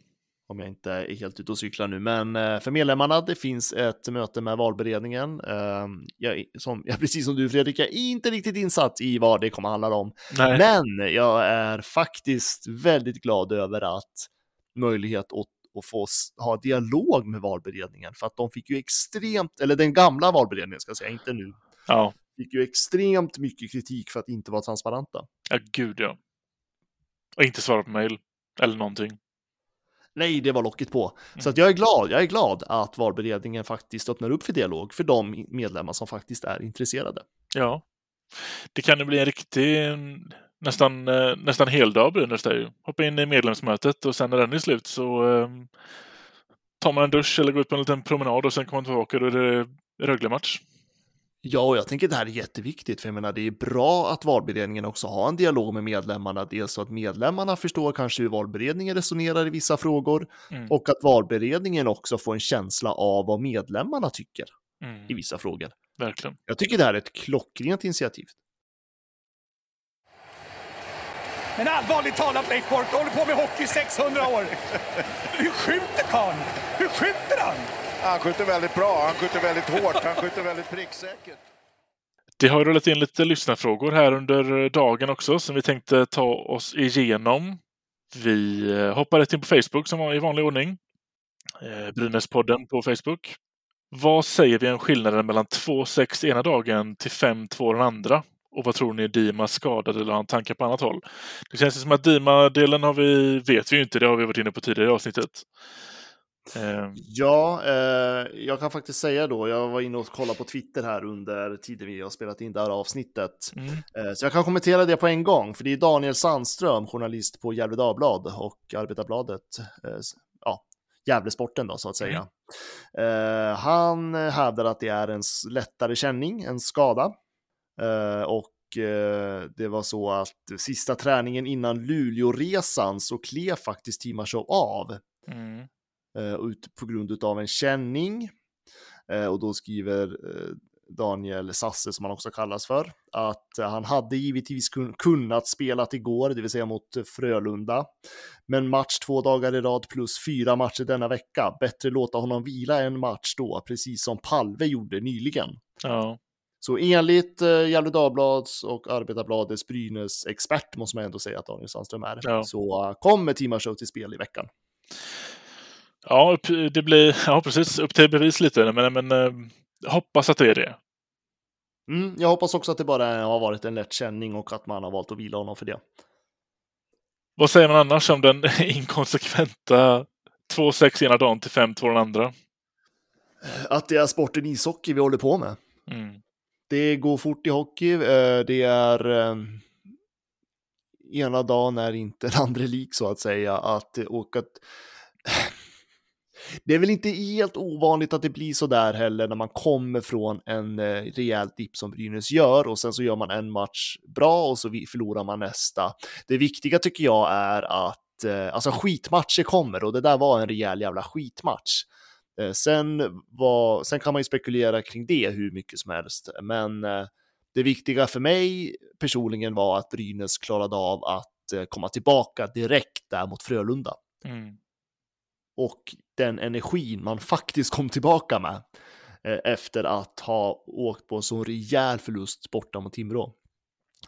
B: Om jag inte är helt ute och cyklar nu. Men eh, för medlemmarna, det finns ett möte med valberedningen. Ehm, jag, som, jag, precis som du Fredrik, jag är inte riktigt insatt i vad det kommer handla om. Nej. Men jag är faktiskt väldigt glad över att möjlighet att, att få ha dialog med valberedningen för att de fick ju extremt, eller den gamla valberedningen ska jag säga, inte nu,
A: Ja,
B: fick ju extremt mycket kritik för att inte vara transparenta.
A: ja gud ja. Och inte svara på mejl. Eller någonting.
B: Nej, det var locket på. Så att jag är glad, jag är glad att valberedningen faktiskt öppnar upp för dialog för de medlemmar som faktiskt är intresserade.
A: Ja. Det kan ju bli en riktig, mm, nästan, eh, nästan heldag Brynäs där ju. Hoppa in i medlemsmötet och sen när den är slut så eh, tar man en dusch eller går ut på en liten promenad och sen kommer man tillbaka och då är det Rögle-match.
B: Ja, och jag tänker det här är jätteviktigt, för jag menar det är bra att valberedningen också har en dialog med medlemmarna, dels så att medlemmarna förstår kanske hur valberedningen resonerar i vissa frågor
A: Mm.
B: och att valberedningen också får en känsla av vad medlemmarna tycker
A: Mm,
B: i vissa frågor.
A: verkligen.
B: Jag tycker det här är ett klockrent initiativ.
C: Men allvarligt talat Leif Boork, du håller på med hockey i 600 år. Hur skjuter karln? Hur skjuter han?
D: Han skjuter väldigt bra, han skjuter väldigt hårt, han skjuter väldigt pricksäkert.
A: Det har ju rullat in lite lyssnarfrågor här under dagen också som vi tänkte ta oss igenom. Vi eh, hoppar rätt in på Facebook som var i vanlig ordning. Eh, Brynäspodden på Facebook. Vad säger vi om skillnaden mellan 2-6 ena dagen till 5-2 den andra? Och vad tror ni är Dima skadad eller har han tankar på annat håll? Det känns som att Dima-delen har vi, vet vi ju inte, det har vi varit inne på tidigare i avsnittet. Eh,
B: Ja, eh, jag kan faktiskt säga då, jag var inne och kollade på Twitter här under tiden vi har spelat in det här avsnittet.
A: mm,
B: Eh, Så jag kan kommentera det på en gång, för det är Daniel Sandström, journalist på Gefle Dagblad och Arbetarbladet, eh, ja, Gävlesporten då så att säga. Eh, Han hävdar att det är en lättare känning, en skada. Eh, Och eh, det var så att sista träningen innan Luleå-resan så klev faktiskt Timashov av
A: mm,
B: eh, ut på grund av en känning. Och då skriver Daniel Sasse, som han också kallas för, att han hade givetvis kun- kunnat spela igår, det vill säga mot Frölunda. Men match två dagar i rad plus fyra matcher denna vecka. Bättre låta honom vila en match då, precis som Palve gjorde nyligen.
A: ja.
B: Så enligt eh, Gefle Dagblads och Arbetarbladets Brynäs expert måste man ändå säga att Daniel Sandström är.
A: Ja.
B: Så kommer Timashov till spel i veckan.
A: Ja, upp- det blir, ja precis, upp till bevis lite, men, men eh, hoppas att det är det.
B: Mm, jag hoppas också att det bara har varit en lätt känning och att man har valt att vila honom för det.
A: Vad säger man annars om den inkonsekventa 2-6 ena dagen till 5-2 den andra?
B: Att det är sporten ishockey vi håller på med.
A: Mm.
B: Det går fort i hockey, eh, det är ehm, ena dagen är inte den andra lik så att säga. Att, åka... det är väl inte helt ovanligt att det blir så där heller när man kommer från en eh, rejäl dipp som Brynäs gör och sen så gör man en match bra och så förlorar man nästa. Det viktiga tycker jag är att eh, alltså skitmatcher kommer och det där var en rejäl jävla skitmatch. Eh, Sen, var, sen kan man ju spekulera kring det hur mycket som helst, men eh, det viktiga för mig personligen var att Brynäs klarade av att eh, komma tillbaka direkt där mot Frölunda.
A: Mm.
B: Och den energin man faktiskt kom tillbaka med efter att ha åkt på en så rejäl förlust borta mot Timrå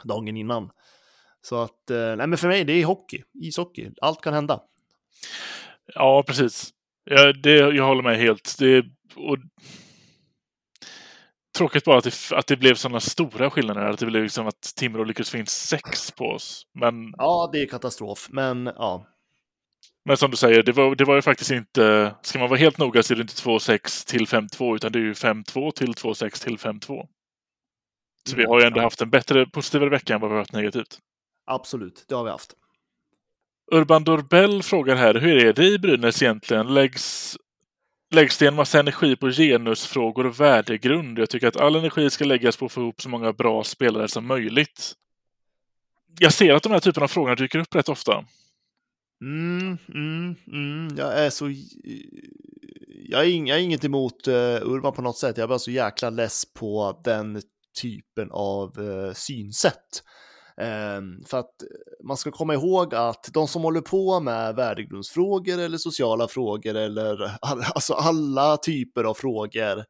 B: dagen innan. Så att, nej men för mig det är hockey, ishockey, allt kan hända.
A: Ja, precis. Ja, det, jag håller med helt. Det, och, tråkigt bara att det, att det blev sådana stora skillnader. Att det blev liksom att Timrå lyckades få in sex på oss. Men,
B: Ja, det är katastrof, men ja,
A: men som du säger, det var, det var ju faktiskt inte... Ska man vara helt noga så är det inte 2-6 till 5-2 utan det är ju 5-2 till 2-6 till 5-2. Så vi har ju ändå haft en bättre positivare vecka än vad vi har haft negativt.
B: absolut, det har vi haft.
A: Urban Dorbell frågar här, hur är det i Brynäs egentligen? Läggs, läggs det en massa energi på genusfrågor och värdegrund? Jag tycker att all energi ska läggas på att få ihop så många bra spelare som möjligt. Jag ser att de här typerna av frågor dyker upp rätt ofta.
B: Mm, mm, mm. Jag är så... Jag är, ing, jag är inget emot uh, Urban på något sätt. Jag är bara så jäkla less på den typen av uh, synsätt. Um, för att man ska komma ihåg att de som håller på med värdegrundsfrågor eller sociala frågor eller all, alltså alla typer av frågor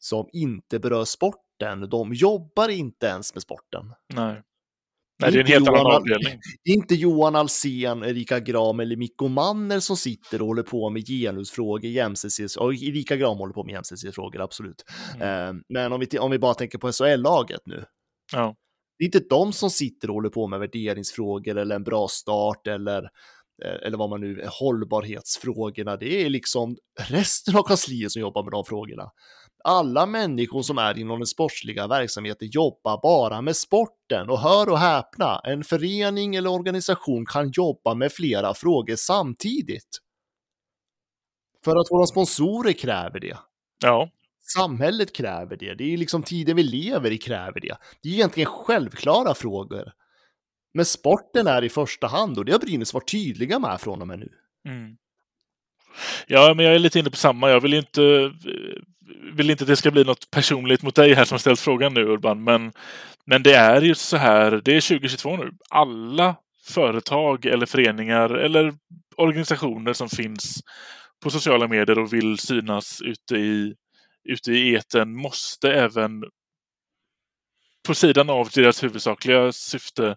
B: som inte berör sporten, de jobbar inte ens med sporten.
A: Nej. Nej, det är en helt annan
B: Johan-
A: avdelning.
B: Det är inte Johan Alsen, Erika Gram eller Mikko Manner som sitter och håller på med genusfrågor, jämställdhets... Och Erika Gram håller på med jämställdhetsfrågor, absolut. Eh, men om vi, om vi bara tänker på SHL-laget nu.
A: Ja.
B: Det är inte de som sitter och håller på med värderingsfrågor eller en bra start eller, eh, eller vad man nu, är, hållbarhetsfrågorna. Det är liksom resten av kansliet som jobbar med de frågorna. Alla människor som är inom den sportsliga verksamheten jobbar bara med sporten och hör och häpna, en förening eller organisation kan jobba med flera frågor samtidigt. För att våra sponsorer kräver det.
A: Ja,
B: Samhället kräver det. Det är liksom tiden vi lever i kräver det. Det är egentligen självklara frågor. Men sporten är i första hand och det har Brynäs varit tydliga med från och med nu.
A: Mm. Ja, men jag är lite inne på samma. Jag vill inte, vill inte att det ska bli något personligt mot dig här som ställt frågan nu Urban. Men, men det är ju så här, det är 2022 nu. Alla företag eller föreningar eller organisationer som finns på sociala medier och vill synas ute i, ute i eten måste även på sidan av deras huvudsakliga syfte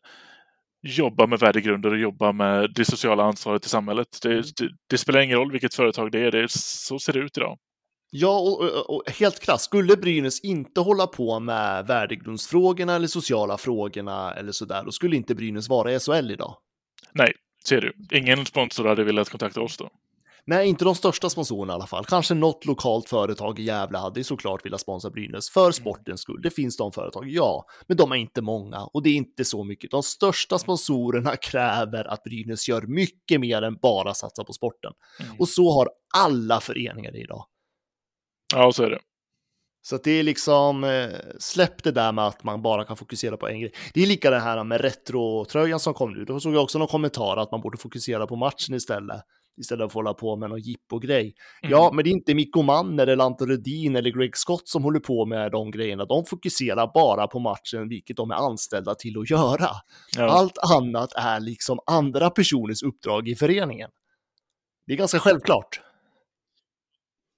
A: jobba med värdegrunder och jobba med det sociala ansvaret i samhället. Det, det, det spelar ingen roll vilket företag det är, det är, så ser det ut idag.
B: Ja, och, och, och helt krasst, skulle Brynäs inte hålla på med värdegrundsfrågorna eller sociala frågorna eller sådär, då skulle inte Brynäs vara i SHL idag.
A: Nej, ser du. Ingen sponsor hade velat kontakta oss då.
B: Nej, inte de största sponsorerna i alla fall. Kanske något lokalt företag i Gävle hade såklart velat sponsra Brynäs för sportens skull. Det finns de företag, ja, men de är inte många och det är inte så mycket. De största sponsorerna kräver att Brynäs gör mycket mer än bara satsa på sporten. Och så har alla föreningar idag.
A: Ja, så är det.
B: Så att det är liksom, eh, släpp det där med att man bara kan fokusera på en grej. Det är lika det här med retrotröjan som kom nu. Då såg jag också någon kommentar att man borde fokusera på matchen istället. Istället för att hålla på med någon jippo-grej. Ja, men det är inte Mikko Manner eller Anton Rudin eller Greg Scott som håller på med de grejerna. De fokuserar bara på matchen, vilket de är anställda till att göra.
A: Ja.
B: Allt annat är liksom andra personers uppdrag i föreningen. Det är ganska självklart.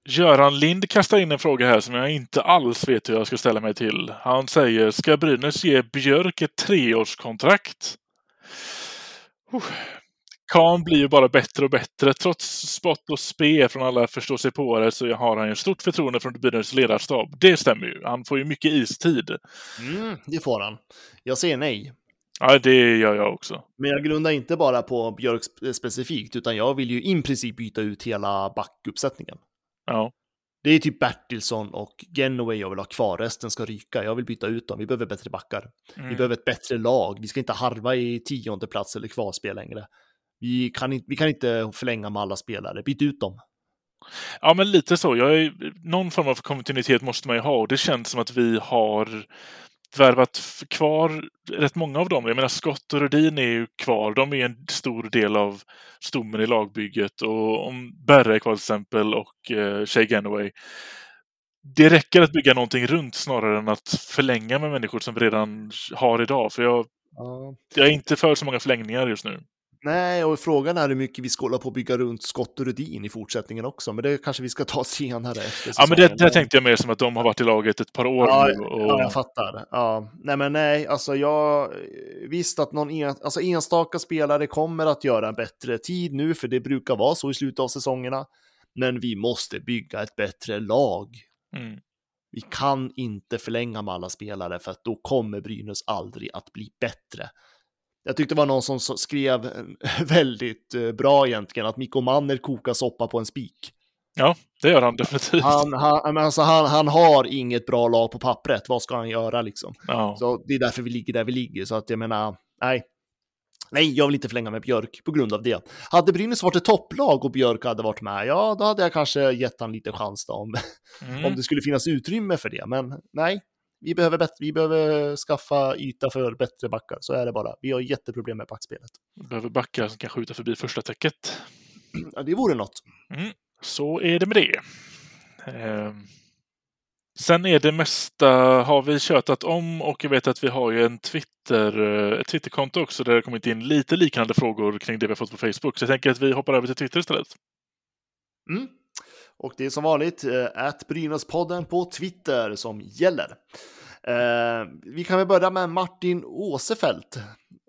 A: Göran Lind kastar in en fråga här som jag inte alls vet hur jag ska ställa mig till. Han säger, ska Brynäs ge Björk ett treårskontrakt? Uh. Kahn blir ju bara bättre och bättre. Trots spott och spe från alla förståsigpåare så har han ju stort förtroende från Brynäs ledarstab. Det stämmer ju. Han får ju mycket istid.
B: Mm, det får han. Jag säger nej.
A: Ja, det gör jag också.
B: Men jag grundar inte bara på Björk sp- specifikt, utan jag vill ju i princip byta ut hela backuppsättningen.
A: Ja.
B: Det är typ Bertilsson och Genoway jag vill ha kvar, resten ska ryka. Jag vill byta ut dem, vi behöver bättre backar. Vi
A: Mm.
B: behöver ett bättre lag, vi ska inte harva i tionde plats eller kvalspel längre. Vi kan, inte, vi kan inte förlänga med alla spelare, byt ut dem.
A: Ja, men lite så. Jag är, någon form av kontinuitet måste man ju ha och det känns som att vi har värvat kvar rätt många av dem. Jag menar Scott och Rudin är ju kvar. De är en stor del av stommen i lagbygget och om Berre är kvar till exempel och eh, Shay Ganaway. Det räcker att bygga någonting runt snarare än att förlänga med människor som vi redan har idag. För jag, jag är inte för så många förlängningar just nu.
B: Nej, och frågan är hur mycket vi ska hålla på att bygga runt Scott och Rudin i fortsättningen också, men det kanske vi ska ta senare efter
A: Ja, men det, det tänkte jag mer som att de har varit i laget ett par år
B: Ja,
A: nu. Och...
B: ja, jag fattar. Ja, nej, men nej, alltså jag visst att någon en, alltså enstaka spelare kommer att göra en bättre tid nu, för det brukar vara så i slutet av säsongerna. Men vi måste bygga ett bättre lag.
A: Mm.
B: Vi kan inte förlänga med alla spelare för att då kommer Brynäs aldrig att bli bättre. Jag tyckte det var någon som skrev eh, väldigt eh, bra egentligen att Mikko Manner kokar soppa på en spik.
A: Ja, det gör han definitivt.
B: Han, han, alltså, han, han har inget bra lag på pappret. Vad ska han göra liksom?
A: Ja.
B: Så det är därför vi ligger där vi ligger. Så att jag menar, nej. Nej, jag vill inte förlänga med Björk på grund av det. Hade Brynäs varit ett topplag och Björk hade varit med, ja, då hade jag kanske gett han lite chans då, om,
A: Mm.
B: om det skulle finnas utrymme för det. Men nej, vi behöver, bättre, vi behöver skaffa yta för bättre backar. Så är det bara. Vi har jätteproblem med backspelet.
A: Behöver backar som kan skjuta förbi första täcket.
B: Ja, det vore något.
A: Mm. Så är det med det. Ehm. Sen är det mesta har vi tjötat om och jag vet att vi har ju en Twitter, eh, ett Twitterkonto också där det kommit in lite liknande frågor kring det vi har fått på Facebook. Så jag tänker att vi hoppar över till Twitter istället.
B: Mm. Och det är som vanligt eh, att Brynäspodden på Twitter som gäller. Eh, vi kan väl börja med Martin Åsefelt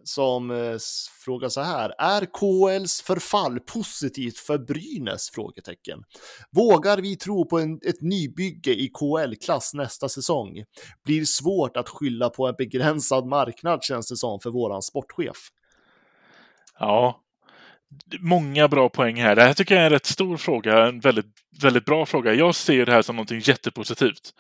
B: som eh, frågar så här. Är KLs förfall positivt för Brynäs? Frågetecken. Vågar vi tro på en, ett nybygge i KL-klass nästa säsong? Blir svårt att skylla på en begränsad marknad känns det som för våran sportchef.
A: Ja, många bra poäng här. Det här tycker jag är en rätt stor fråga, en väldigt, väldigt bra fråga. Jag ser det här som någonting jättepositivt.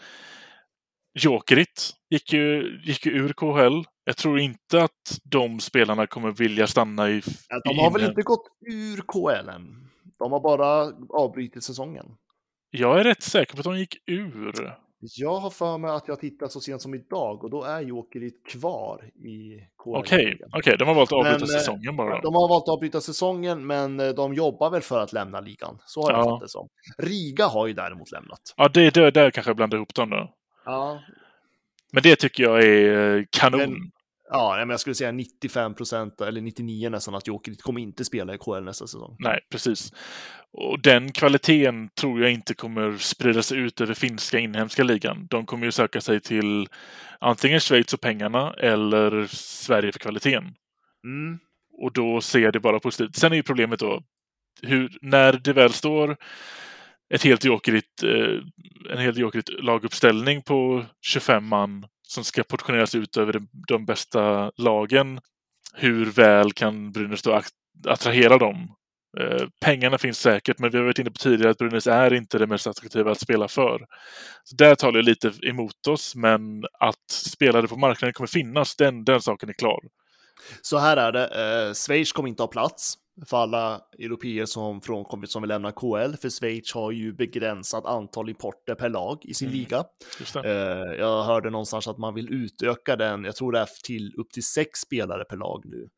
A: Jokerit gick ju, gick ju ur KHL. Jag tror inte att de spelarna kommer vilja stanna i...
B: Ja, de har väl inte gått ur KHL än? De har bara avbrutit säsongen.
A: Jag är rätt säker på att de gick ur.
B: Jag har för mig att jag tittat så sent som idag och då är Jokerit kvar i KHL.
A: Okej, okay, okay, de har valt att avbryta
B: men,
A: säsongen bara.
B: De har valt att avbryta säsongen, men eh, de jobbar väl för att lämna ligan. Så har jag fattat det som. Riga har ju däremot lämnat.
A: Ja, det är där, där kanske jag blandar ihop dem då.
B: Ja.
A: Men det tycker jag är eh, kanon.
B: Men, ja, men jag skulle säga 95 procent eller 99 nästan att Jokerit kommer inte spela i KHL nästa säsong.
A: Nej, precis. Och den kvaliteten tror jag inte kommer sprida sig ut över finska inhemska ligan. De kommer ju söka sig till antingen Schweiz och pengarna eller Sverige för kvaliteten.
B: Mm.
A: Och då ser jag det bara positivt. Sen är ju problemet då hur, när det väl står ett helt jokerigt, eh, en helt jokerigt laguppställning på 25 man som ska portioneras ut över de, bästa lagen. Hur väl kan Brynäs då attrahera dem? Eh, pengarna finns säkert, men vi har varit inne på tidigare att Brynäs är inte det mest attraktiva att spela för. Så där talar jag lite emot oss, men att spelare på marknaden kommer finnas, den, den saken är klar.
B: Så här är det, eh, Schweiz kommer inte ha plats för alla europeer som frånkommit som vill lämna KL, för Schweiz har ju begränsat antal importer per lag i sin
A: Mm.
B: liga. Eh, jag hörde någonstans att man vill utöka den, jag tror det är till upp till sex spelare per lag nu.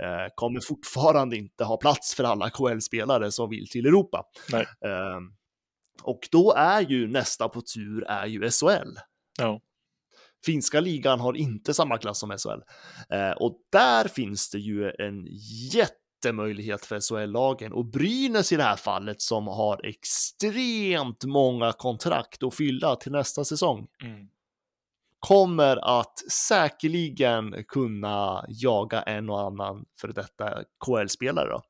B: Eh, kommer fortfarande inte ha plats för alla KL-spelare som vill till Europa.
A: Nej.
B: Eh, och då är ju nästa på tur är ju SHL.
A: Ja.
B: Finska ligan har inte samma klass som SHL. Eh, och där finns det ju en jättemöjlighet för SHL-lagen och Brynäs i det här fallet som har extremt många kontrakt att fylla till nästa säsong.
A: Mm.
B: Kommer att säkerligen kunna jaga en och annan för detta KL-spelare då.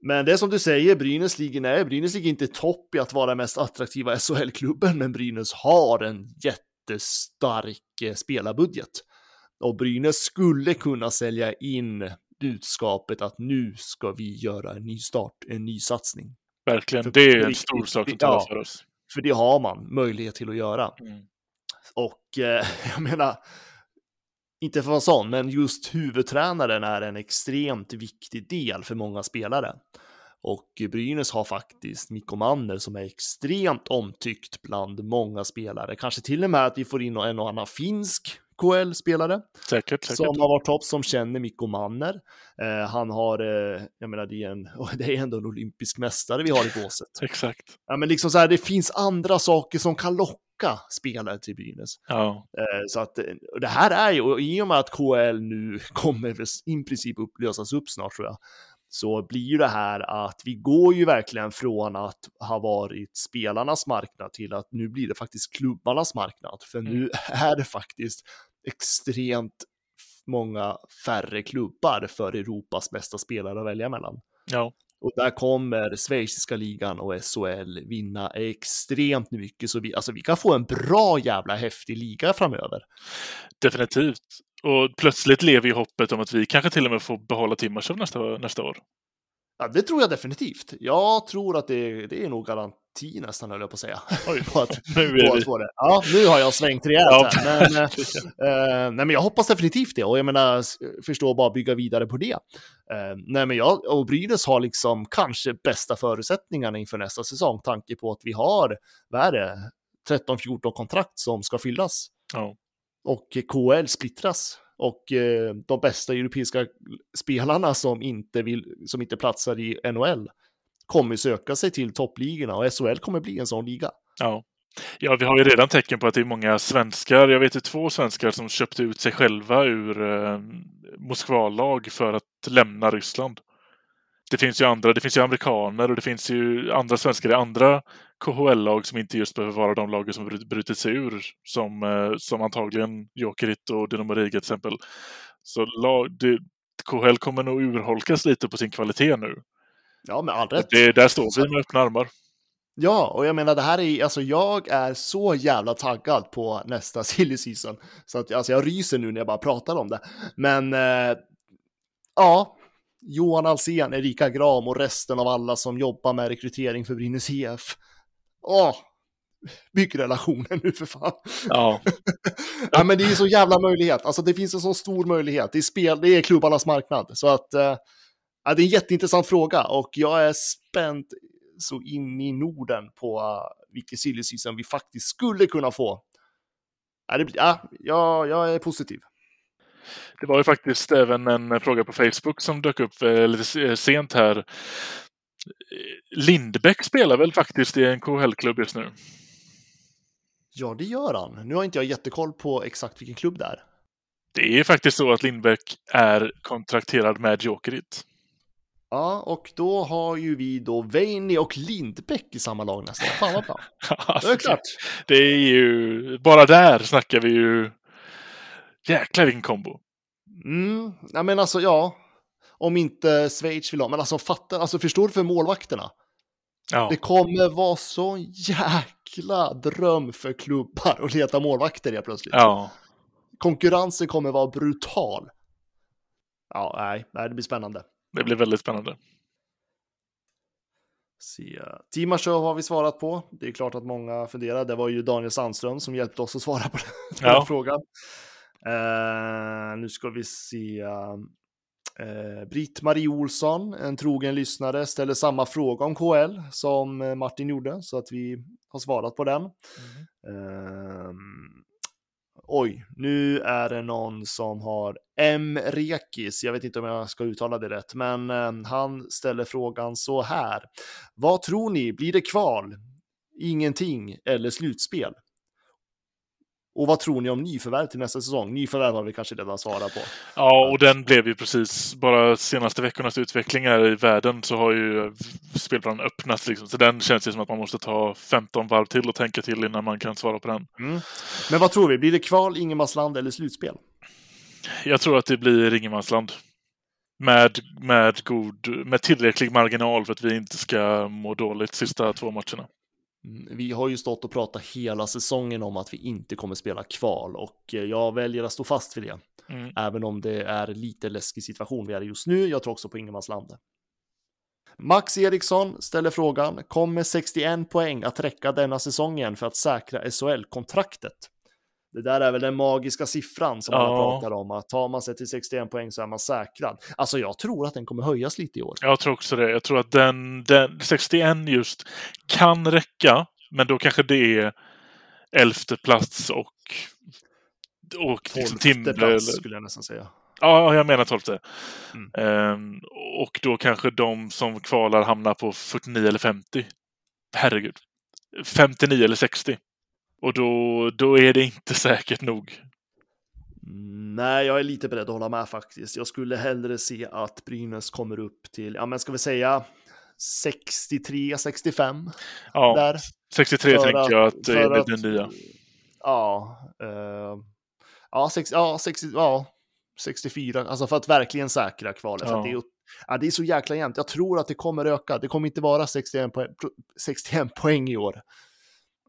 B: Men det är som du säger, Brynäs ligger, nej, Brynäs ligger inte topp i att vara den mest attraktiva SHL-klubben, men Brynäs har en jättestark eh, spelarbudget. Och Brynäs skulle kunna sälja in budskapet att nu ska vi göra en ny start, en ny satsning.
A: Verkligen,
B: För
A: det är en
B: riktigt-
A: stor sak som
B: ja.
A: talar för oss.
B: För det har man möjlighet till att göra.
A: Mm.
B: Och eh, jag menar, inte för att vara sån, men just huvudtränaren är en extremt viktig del för många spelare. Och Brynäs har faktiskt Mikko Manner som är extremt omtyckt bland många spelare. Kanske till och med att vi får in en och annan finsk KL-spelare som har varit topp, som känner Mikko Manner. Eh, han har, eh, jag menar, det är, en, det är ändå en olympisk mästare vi har i båset.
A: Exakt.
B: Ja, men liksom så här, det finns andra saker som kan locka spelare till Brynäs.
A: Ja,
B: Eh, Så att det här är ju, och i och med att KL nu kommer i princip upplösas upp snart tror jag, så blir ju det här att vi går ju verkligen från att ha varit spelarnas marknad till att nu blir det faktiskt klubbarnas marknad. För nu är det faktiskt extremt många färre klubbar för Europas bästa spelare att välja mellan.
A: ja.
B: Och där kommer schweiziska ligan och SHL vinna extremt mycket. Så vi, alltså vi kan få en bra jävla häftig liga framöver.
A: definitivt. Och plötsligt lever ju hoppet om att vi kanske till och med får behålla Timmersov nästa, nästa år.
B: Ja, det tror jag definitivt. Jag tror att det, det är nog garanti nästan, höll jag på att säga.
A: Oj,
B: på att,
A: nu är
B: på att få det. Ja, nu har jag svängt rejält
A: Ja.
B: här. Men, eh, eh, nej, men jag hoppas definitivt det. Och jag menar, förstå bara bygga vidare på det. Eh, nej, men jag och Brynäs har liksom kanske bästa förutsättningarna inför nästa säsong, tanke på att vi har, vad är det, 13-14 kontrakt som ska fyllas.
A: Ja.
B: Och KL splittras. Och eh, de bästa europeiska spelarna som inte, vill, som inte platsar i NHL kommer söka sig till toppligorna och SHL kommer bli en sån liga.
A: Ja. ja, vi har ju redan tecken på att det är många svenskar. Jag vet ju två svenskar som köpte ut sig själva ur eh, Moskvalag för att lämna Ryssland det finns ju andra, det finns ju amerikaner och det finns ju andra svenskar i andra KHL-lag som inte just behöver vara de lagen som brut- brutit sig ur. Som, eh, som antagligen Jokerit och Dynamo Riga till exempel. Så lag, det, KHL kommer nog urholkas lite på sin kvalitet nu.
B: Ja, med all rätt.
A: Det, där står vi med öppna armar.
B: Ja, och jag menar det här är, alltså jag är så jävla taggad på nästa silly season. Så att alltså jag ryser nu när jag bara pratar om det. Men eh, ja, Johan Alsen, Erika Gram och resten av alla som jobbar med rekrytering för Brynäs IF. Åh, bygg relationen nu för fan.
A: Ja.
B: ja, men det är så jävla möjlighet. Alltså det finns en så stor möjlighet. Det är spel, det är klubbarnas marknad. Så att eh, ja, det är en jätteintressant fråga och jag är spänd så in i Norden på uh, vilken silly vi faktiskt skulle kunna få. Ja, det, ja, jag, jag är positiv.
A: Det var ju faktiskt även en fråga på Facebook som dök upp eh, lite se- sent här. Eh, Lindbäck spelar väl faktiskt i en KHL-klubb just nu?
B: Ja, det gör han. Nu har inte jag jättekoll på exakt vilken klubb det är.
A: Det är faktiskt så att Lindbäck är kontrakterad med Jokerit.
B: Ja, och då har ju vi då Veini och Lindbäck i samma lag nästan. Fan vad bra.
A: Alltså,
B: Det är klart.
A: Det är ju... Bara där snackar vi ju... Jäklar vilken kombo.
B: Mm, ja, men alltså ja. Om inte Schweiz vill ha, men alltså fatta, alltså förstår du för målvakterna?
A: Ja.
B: Det kommer vara så jäkla dröm för klubbar att leta målvakter helt plötsligt.
A: Ja.
B: Konkurrensen kommer vara brutal. Ja, nej, nej, det blir spännande.
A: Det blir väldigt spännande.
B: Se. Har vi svarat på. Det är klart att många funderar. Det var ju Daniel Sandström som hjälpte oss att svara på den
A: Ja.
B: frågan. Eh, nu ska vi se. Eh, Britt-Marie Olsson, en trogen lyssnare, ställer samma fråga om KL som eh, Martin gjorde, så att vi har svarat på den. Ehm, oj, nu är det någon som har M. Rekis, jag vet inte om jag ska uttala det rätt, men eh, han ställer frågan så här. Vad tror ni, blir det kval, ingenting eller slutspel? Och vad tror ni om nyförvärv till nästa säsong? Nyförvärv har vi kanske redan svarat på.
A: Ja, och den blev ju precis bara senaste veckornas utveckling här i världen så har ju spelplanen öppnats liksom. Så den känns ju som att man måste ta 15 varv till och tänka till innan man kan svara på den.
B: Men vad tror vi, blir det kval, ingenmansland eller slutspel?
A: Jag tror att det blir ingenmansland. Med, med, god, med tillräcklig marginal för att vi inte ska må dåligt sista två matcherna.
B: Mm, Vi har ju stått och pratat hela säsongen om att vi inte kommer spela kval och eh, jag väljer att stå fast vid det.
A: Mm.
B: Även om det är lite läskig situation vi är i just nu. Jag tror också på ingenmansland. Max Eriksson ställer frågan, kommer 61 poäng att räcka denna säsongen för att säkra SHL-kontraktet? Det där är väl den magiska siffran som alla
A: Ja.
B: pratar om, att tar man sig till 61 poäng så är man säkrad. Alltså jag tror att den kommer höjas lite i år.
A: Jag tror också det. Jag tror att den, den 61 just kan räcka, men då kanske det är elfte plats och och liksom
B: Tolfte
A: Timrå.
B: plats skulle jag nästan säga.
A: Ja, jag menar tolfte.
B: Mm.
A: Ehm, och då kanske de som kvalar hamnar på 49 eller 50. Herregud. 59 eller 60. Och då, då är det inte säkert nog.
B: Nej, jag är lite beredd att hålla med faktiskt. Jag skulle hellre se att Brynäs kommer upp till, ja men ska vi säga 63, 65
A: Ja,
B: där.
A: 63
B: För
A: tänker
B: att-
A: jag att det är den nya.
B: Ja, eh, ja, sex, ja, 60, ja, 64, alltså för att verkligen säkra kvalet. För
A: Ja.
B: det, är, ja, det är så jäkla jämnt. Jag tror att det kommer öka. Det kommer inte vara 61 poäng, 61 poäng i år.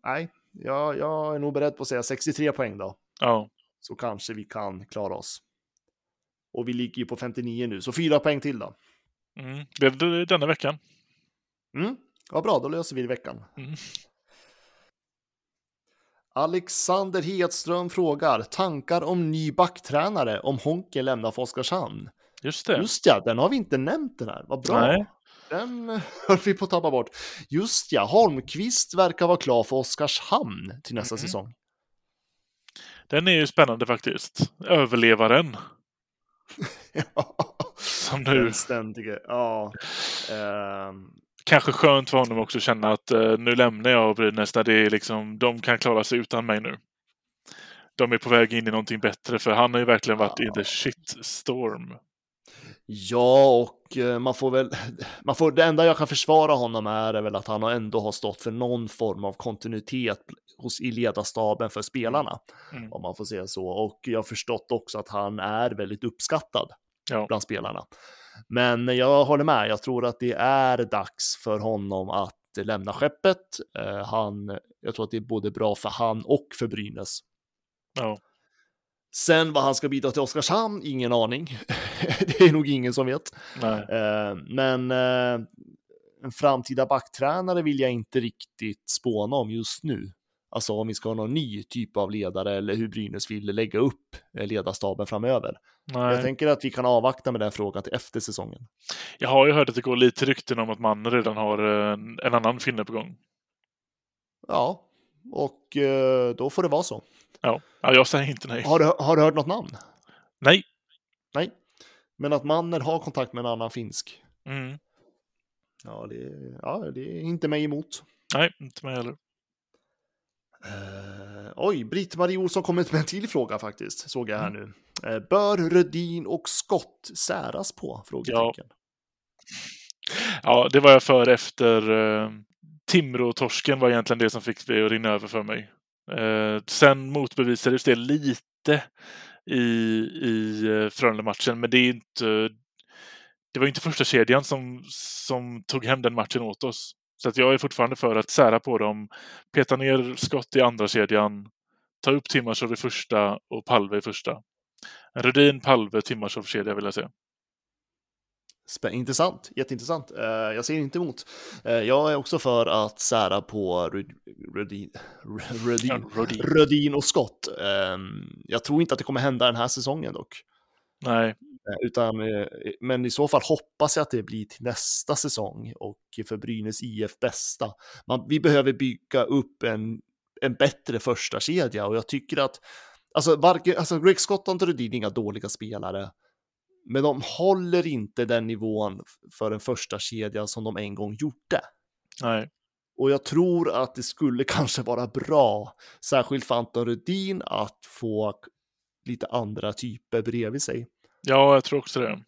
B: Nej, jag, jag är nog beredd på att säga 63 poäng då.
A: Ja.
B: Så kanske vi kan klara oss. Och vi ligger ju på 59 nu, så fyra poäng till då.
A: Mm. Det är denna veckan.
B: Mm. Ja, bra, då löser vi det i veckan.
A: Mm.
B: Alexander Hedström frågar tankar om ny backtränare om Honken lämnar för Oskarshamn.
A: Just det.
B: Just ja, den har vi inte nämnt den här. Vad bra.
A: Nej.
B: Den höll vi på att tappa bort. Just ja, Holmqvist verkar vara klar för Oskarshamn till nästa
A: Mhm.
B: säsong.
A: Den är ju spännande faktiskt. Överlevaren. Som nu.
B: Den ständige, ja. Ehm,
A: Kanske skönt för honom också att känna att eh, nu lämnar jag Brynäs när det är liksom, de kan klara sig utan mig nu. De är på väg in i någonting bättre för han har ju verkligen varit i the shit storm.
B: Ja, och eh, man får väl, man får, det enda jag kan försvara honom är, är väl att han ändå har stått för någon form av kontinuitet hos, i ledarstaben för spelarna,
A: Mm.
B: om man får säga så. Och jag har förstått också att han är väldigt uppskattad
A: Ja.
B: bland spelarna. Men jag håller med, jag tror att det är dags för honom att lämna skeppet. Eh, han, jag tror att det är både bra för han och för Brynäs.
A: Ja.
B: Sen vad han ska bidra till Oskarshamn, ingen aning. det är nog ingen som vet. Eh, men eh, en framtida backtränare vill jag inte riktigt spåna om just nu. Alltså om vi ska ha någon ny typ av ledare eller hur Brynäs vill lägga upp eh, ledarstaben framöver. Jag
A: Nej.
B: tänker att vi kan avvakta med den frågan till efter säsongen.
A: Jag har ju hört att det går lite rykten om att man redan har en, en annan finne på gång.
B: Ja, och eh, då får det vara så.
A: Ja, ja jag säger inte nej.
B: Har du, har du hört något namn?
A: Nej.
B: Nej. Men att mannen har kontakt med en annan finsk.
A: Mm.
B: Ja, det, ja, det är inte mig emot.
A: Nej, inte mig heller.
B: Eh, oj, Britt-Marie Olsson kommit med en till fråga faktiskt, såg jag här nu. Eh, bör Rödin och Skott säras på? Frågetecken.
A: Ja, det var jag för efter uh, Timrå-torsken var egentligen det som fick det att rinna över för mig. Eh, sen motbevisades det lite i, i eh, Frölunda-matchen, men det är inte det var inte första kedjan som, som tog hem den matchen åt oss. Så att jag är fortfarande för att sära på dem, peta ner skott i andra kedjan, ta upp Timashov i första och Palve i första. En Rudin, Palve, Timashov-kedja vill jag se.
B: Intressant, jätteintressant. Eh, jag ser inte emot. Eh, jag är också för att sära på
A: Ja, Rudin.
B: Rödin och Skott. Eh, jag tror inte att det kommer hända den här säsongen dock.
A: Nej,
B: Eh, Utan, men i så fall hoppas jag att det blir till nästa säsong och för Brynäs IF bästa. Man, vi behöver bygga upp en, en bättre första kedja och jag tycker att alltså, varken, alltså Greg Scott och Rudin är inga dåliga spelare, men de håller inte den nivån för en första kedja som de en gång gjorde.
A: nej.
B: Och jag tror att det skulle kanske vara bra, särskilt för Anton Rudin, att få lite andra typer bredvid sig.
A: Ja, jag tror också det.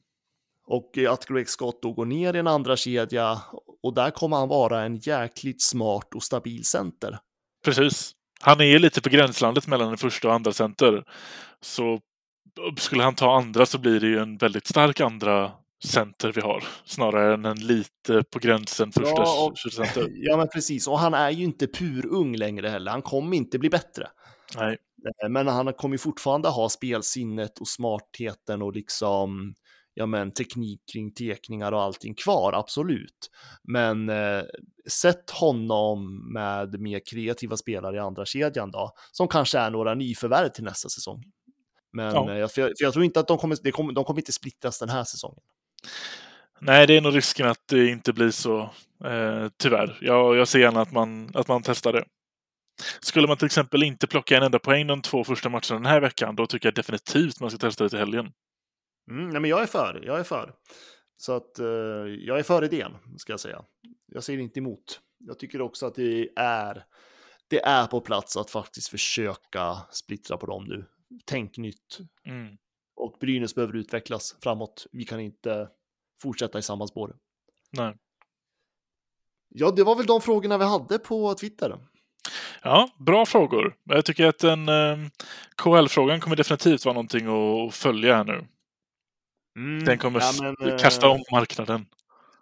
B: Och att Greg Scott då går ner i en andra kedja och där kommer han vara en jäkligt smart och stabil center.
A: Precis. Han är lite på gränslandet mellan en första och andra center. Så skulle han ta andra så blir det ju en väldigt stark andra center vi har. Snarare än en lite på gränsen första
B: Ja, och-
A: center.
B: Ja, men precis. Och han är ju inte purung längre heller. Han kommer inte bli bättre.
A: Nej.
B: Eh, Men han kommer fortfarande ha spelsinnet och smartheten och liksom ja, men teknik kring tekningar och allting kvar, absolut. Men eh, sätt honom med mer kreativa spelare i andra kedjan då, som kanske är några nyförvärv till nästa säsong. Men
A: Ja.
B: eh, för jag, för jag tror inte att de kommer, det kommer, de kommer inte splittras den här säsongen.
A: Nej, det är nog risken att det inte blir så. Eh, tyvärr. Jag, jag ser gärna att man, att man testar det. Skulle man till exempel inte plocka en enda poäng de två första matcherna den här veckan, då tycker jag definitivt man ska testa det till helgen.
B: Mm, nej, men jag är för, jag är för. Så att eh, jag är för idén, ska jag säga. Jag säger inte emot. Jag tycker också att det är, det är på plats att faktiskt försöka splittra på dem nu. Tänk nytt.
A: Mm.
B: Och Brynäs behöver utvecklas framåt. Vi kan inte fortsätta i samma spår.
A: Nej.
B: Ja, det var väl de frågorna vi hade på Twitter.
A: Ja, bra frågor. Jag tycker att den eh, KL-frågan kommer definitivt vara någonting att följa här nu. Den kommer
B: ja, men, eh,
A: kasta om marknaden.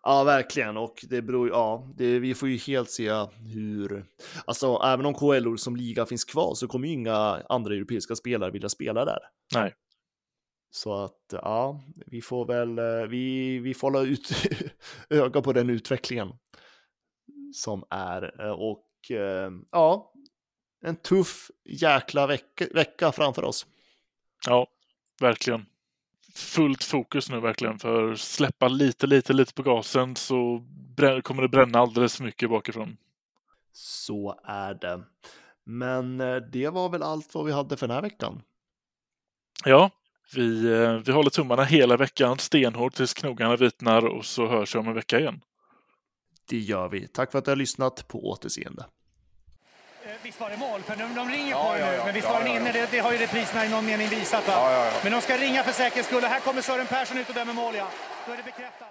B: Ja, verkligen. Och det beror ja, det, vi får ju helt se hur, alltså även om KL som liga finns kvar så kommer ju inga andra europeiska spelare vilja spela där.
A: Nej.
B: Så att ja, vi får väl, eh, vi, vi får hålla ut öga på den utvecklingen som är eh, och eh, ja, en tuff jäkla vecka, vecka framför oss.
A: Ja, verkligen. Fullt fokus nu verkligen för släppa lite, lite, lite på gasen så kommer det bränna alldeles för mycket bakifrån.
B: Så är det. Men eh, det var väl allt vad vi hade för den här veckan.
A: Ja, vi, eh, vi håller tummarna hela veckan stenhårt tills knogarna vitnar och så hörs vi om en vecka igen.
B: Det gör vi. Tack för att du har lyssnat på återseende.
C: Visst var det mål? För de, de ringer
D: Ja,
C: på det
D: ja,
C: nu. Men visst
D: Ja,
C: var den
D: ja,
C: inne?
D: ja.
C: Det, det har ju repriserna i någon mening visat. Men de ska ringa för säkerhets skull. Och här kommer Sören Persson ut och dömer mål, ja. Då är det bekräftat.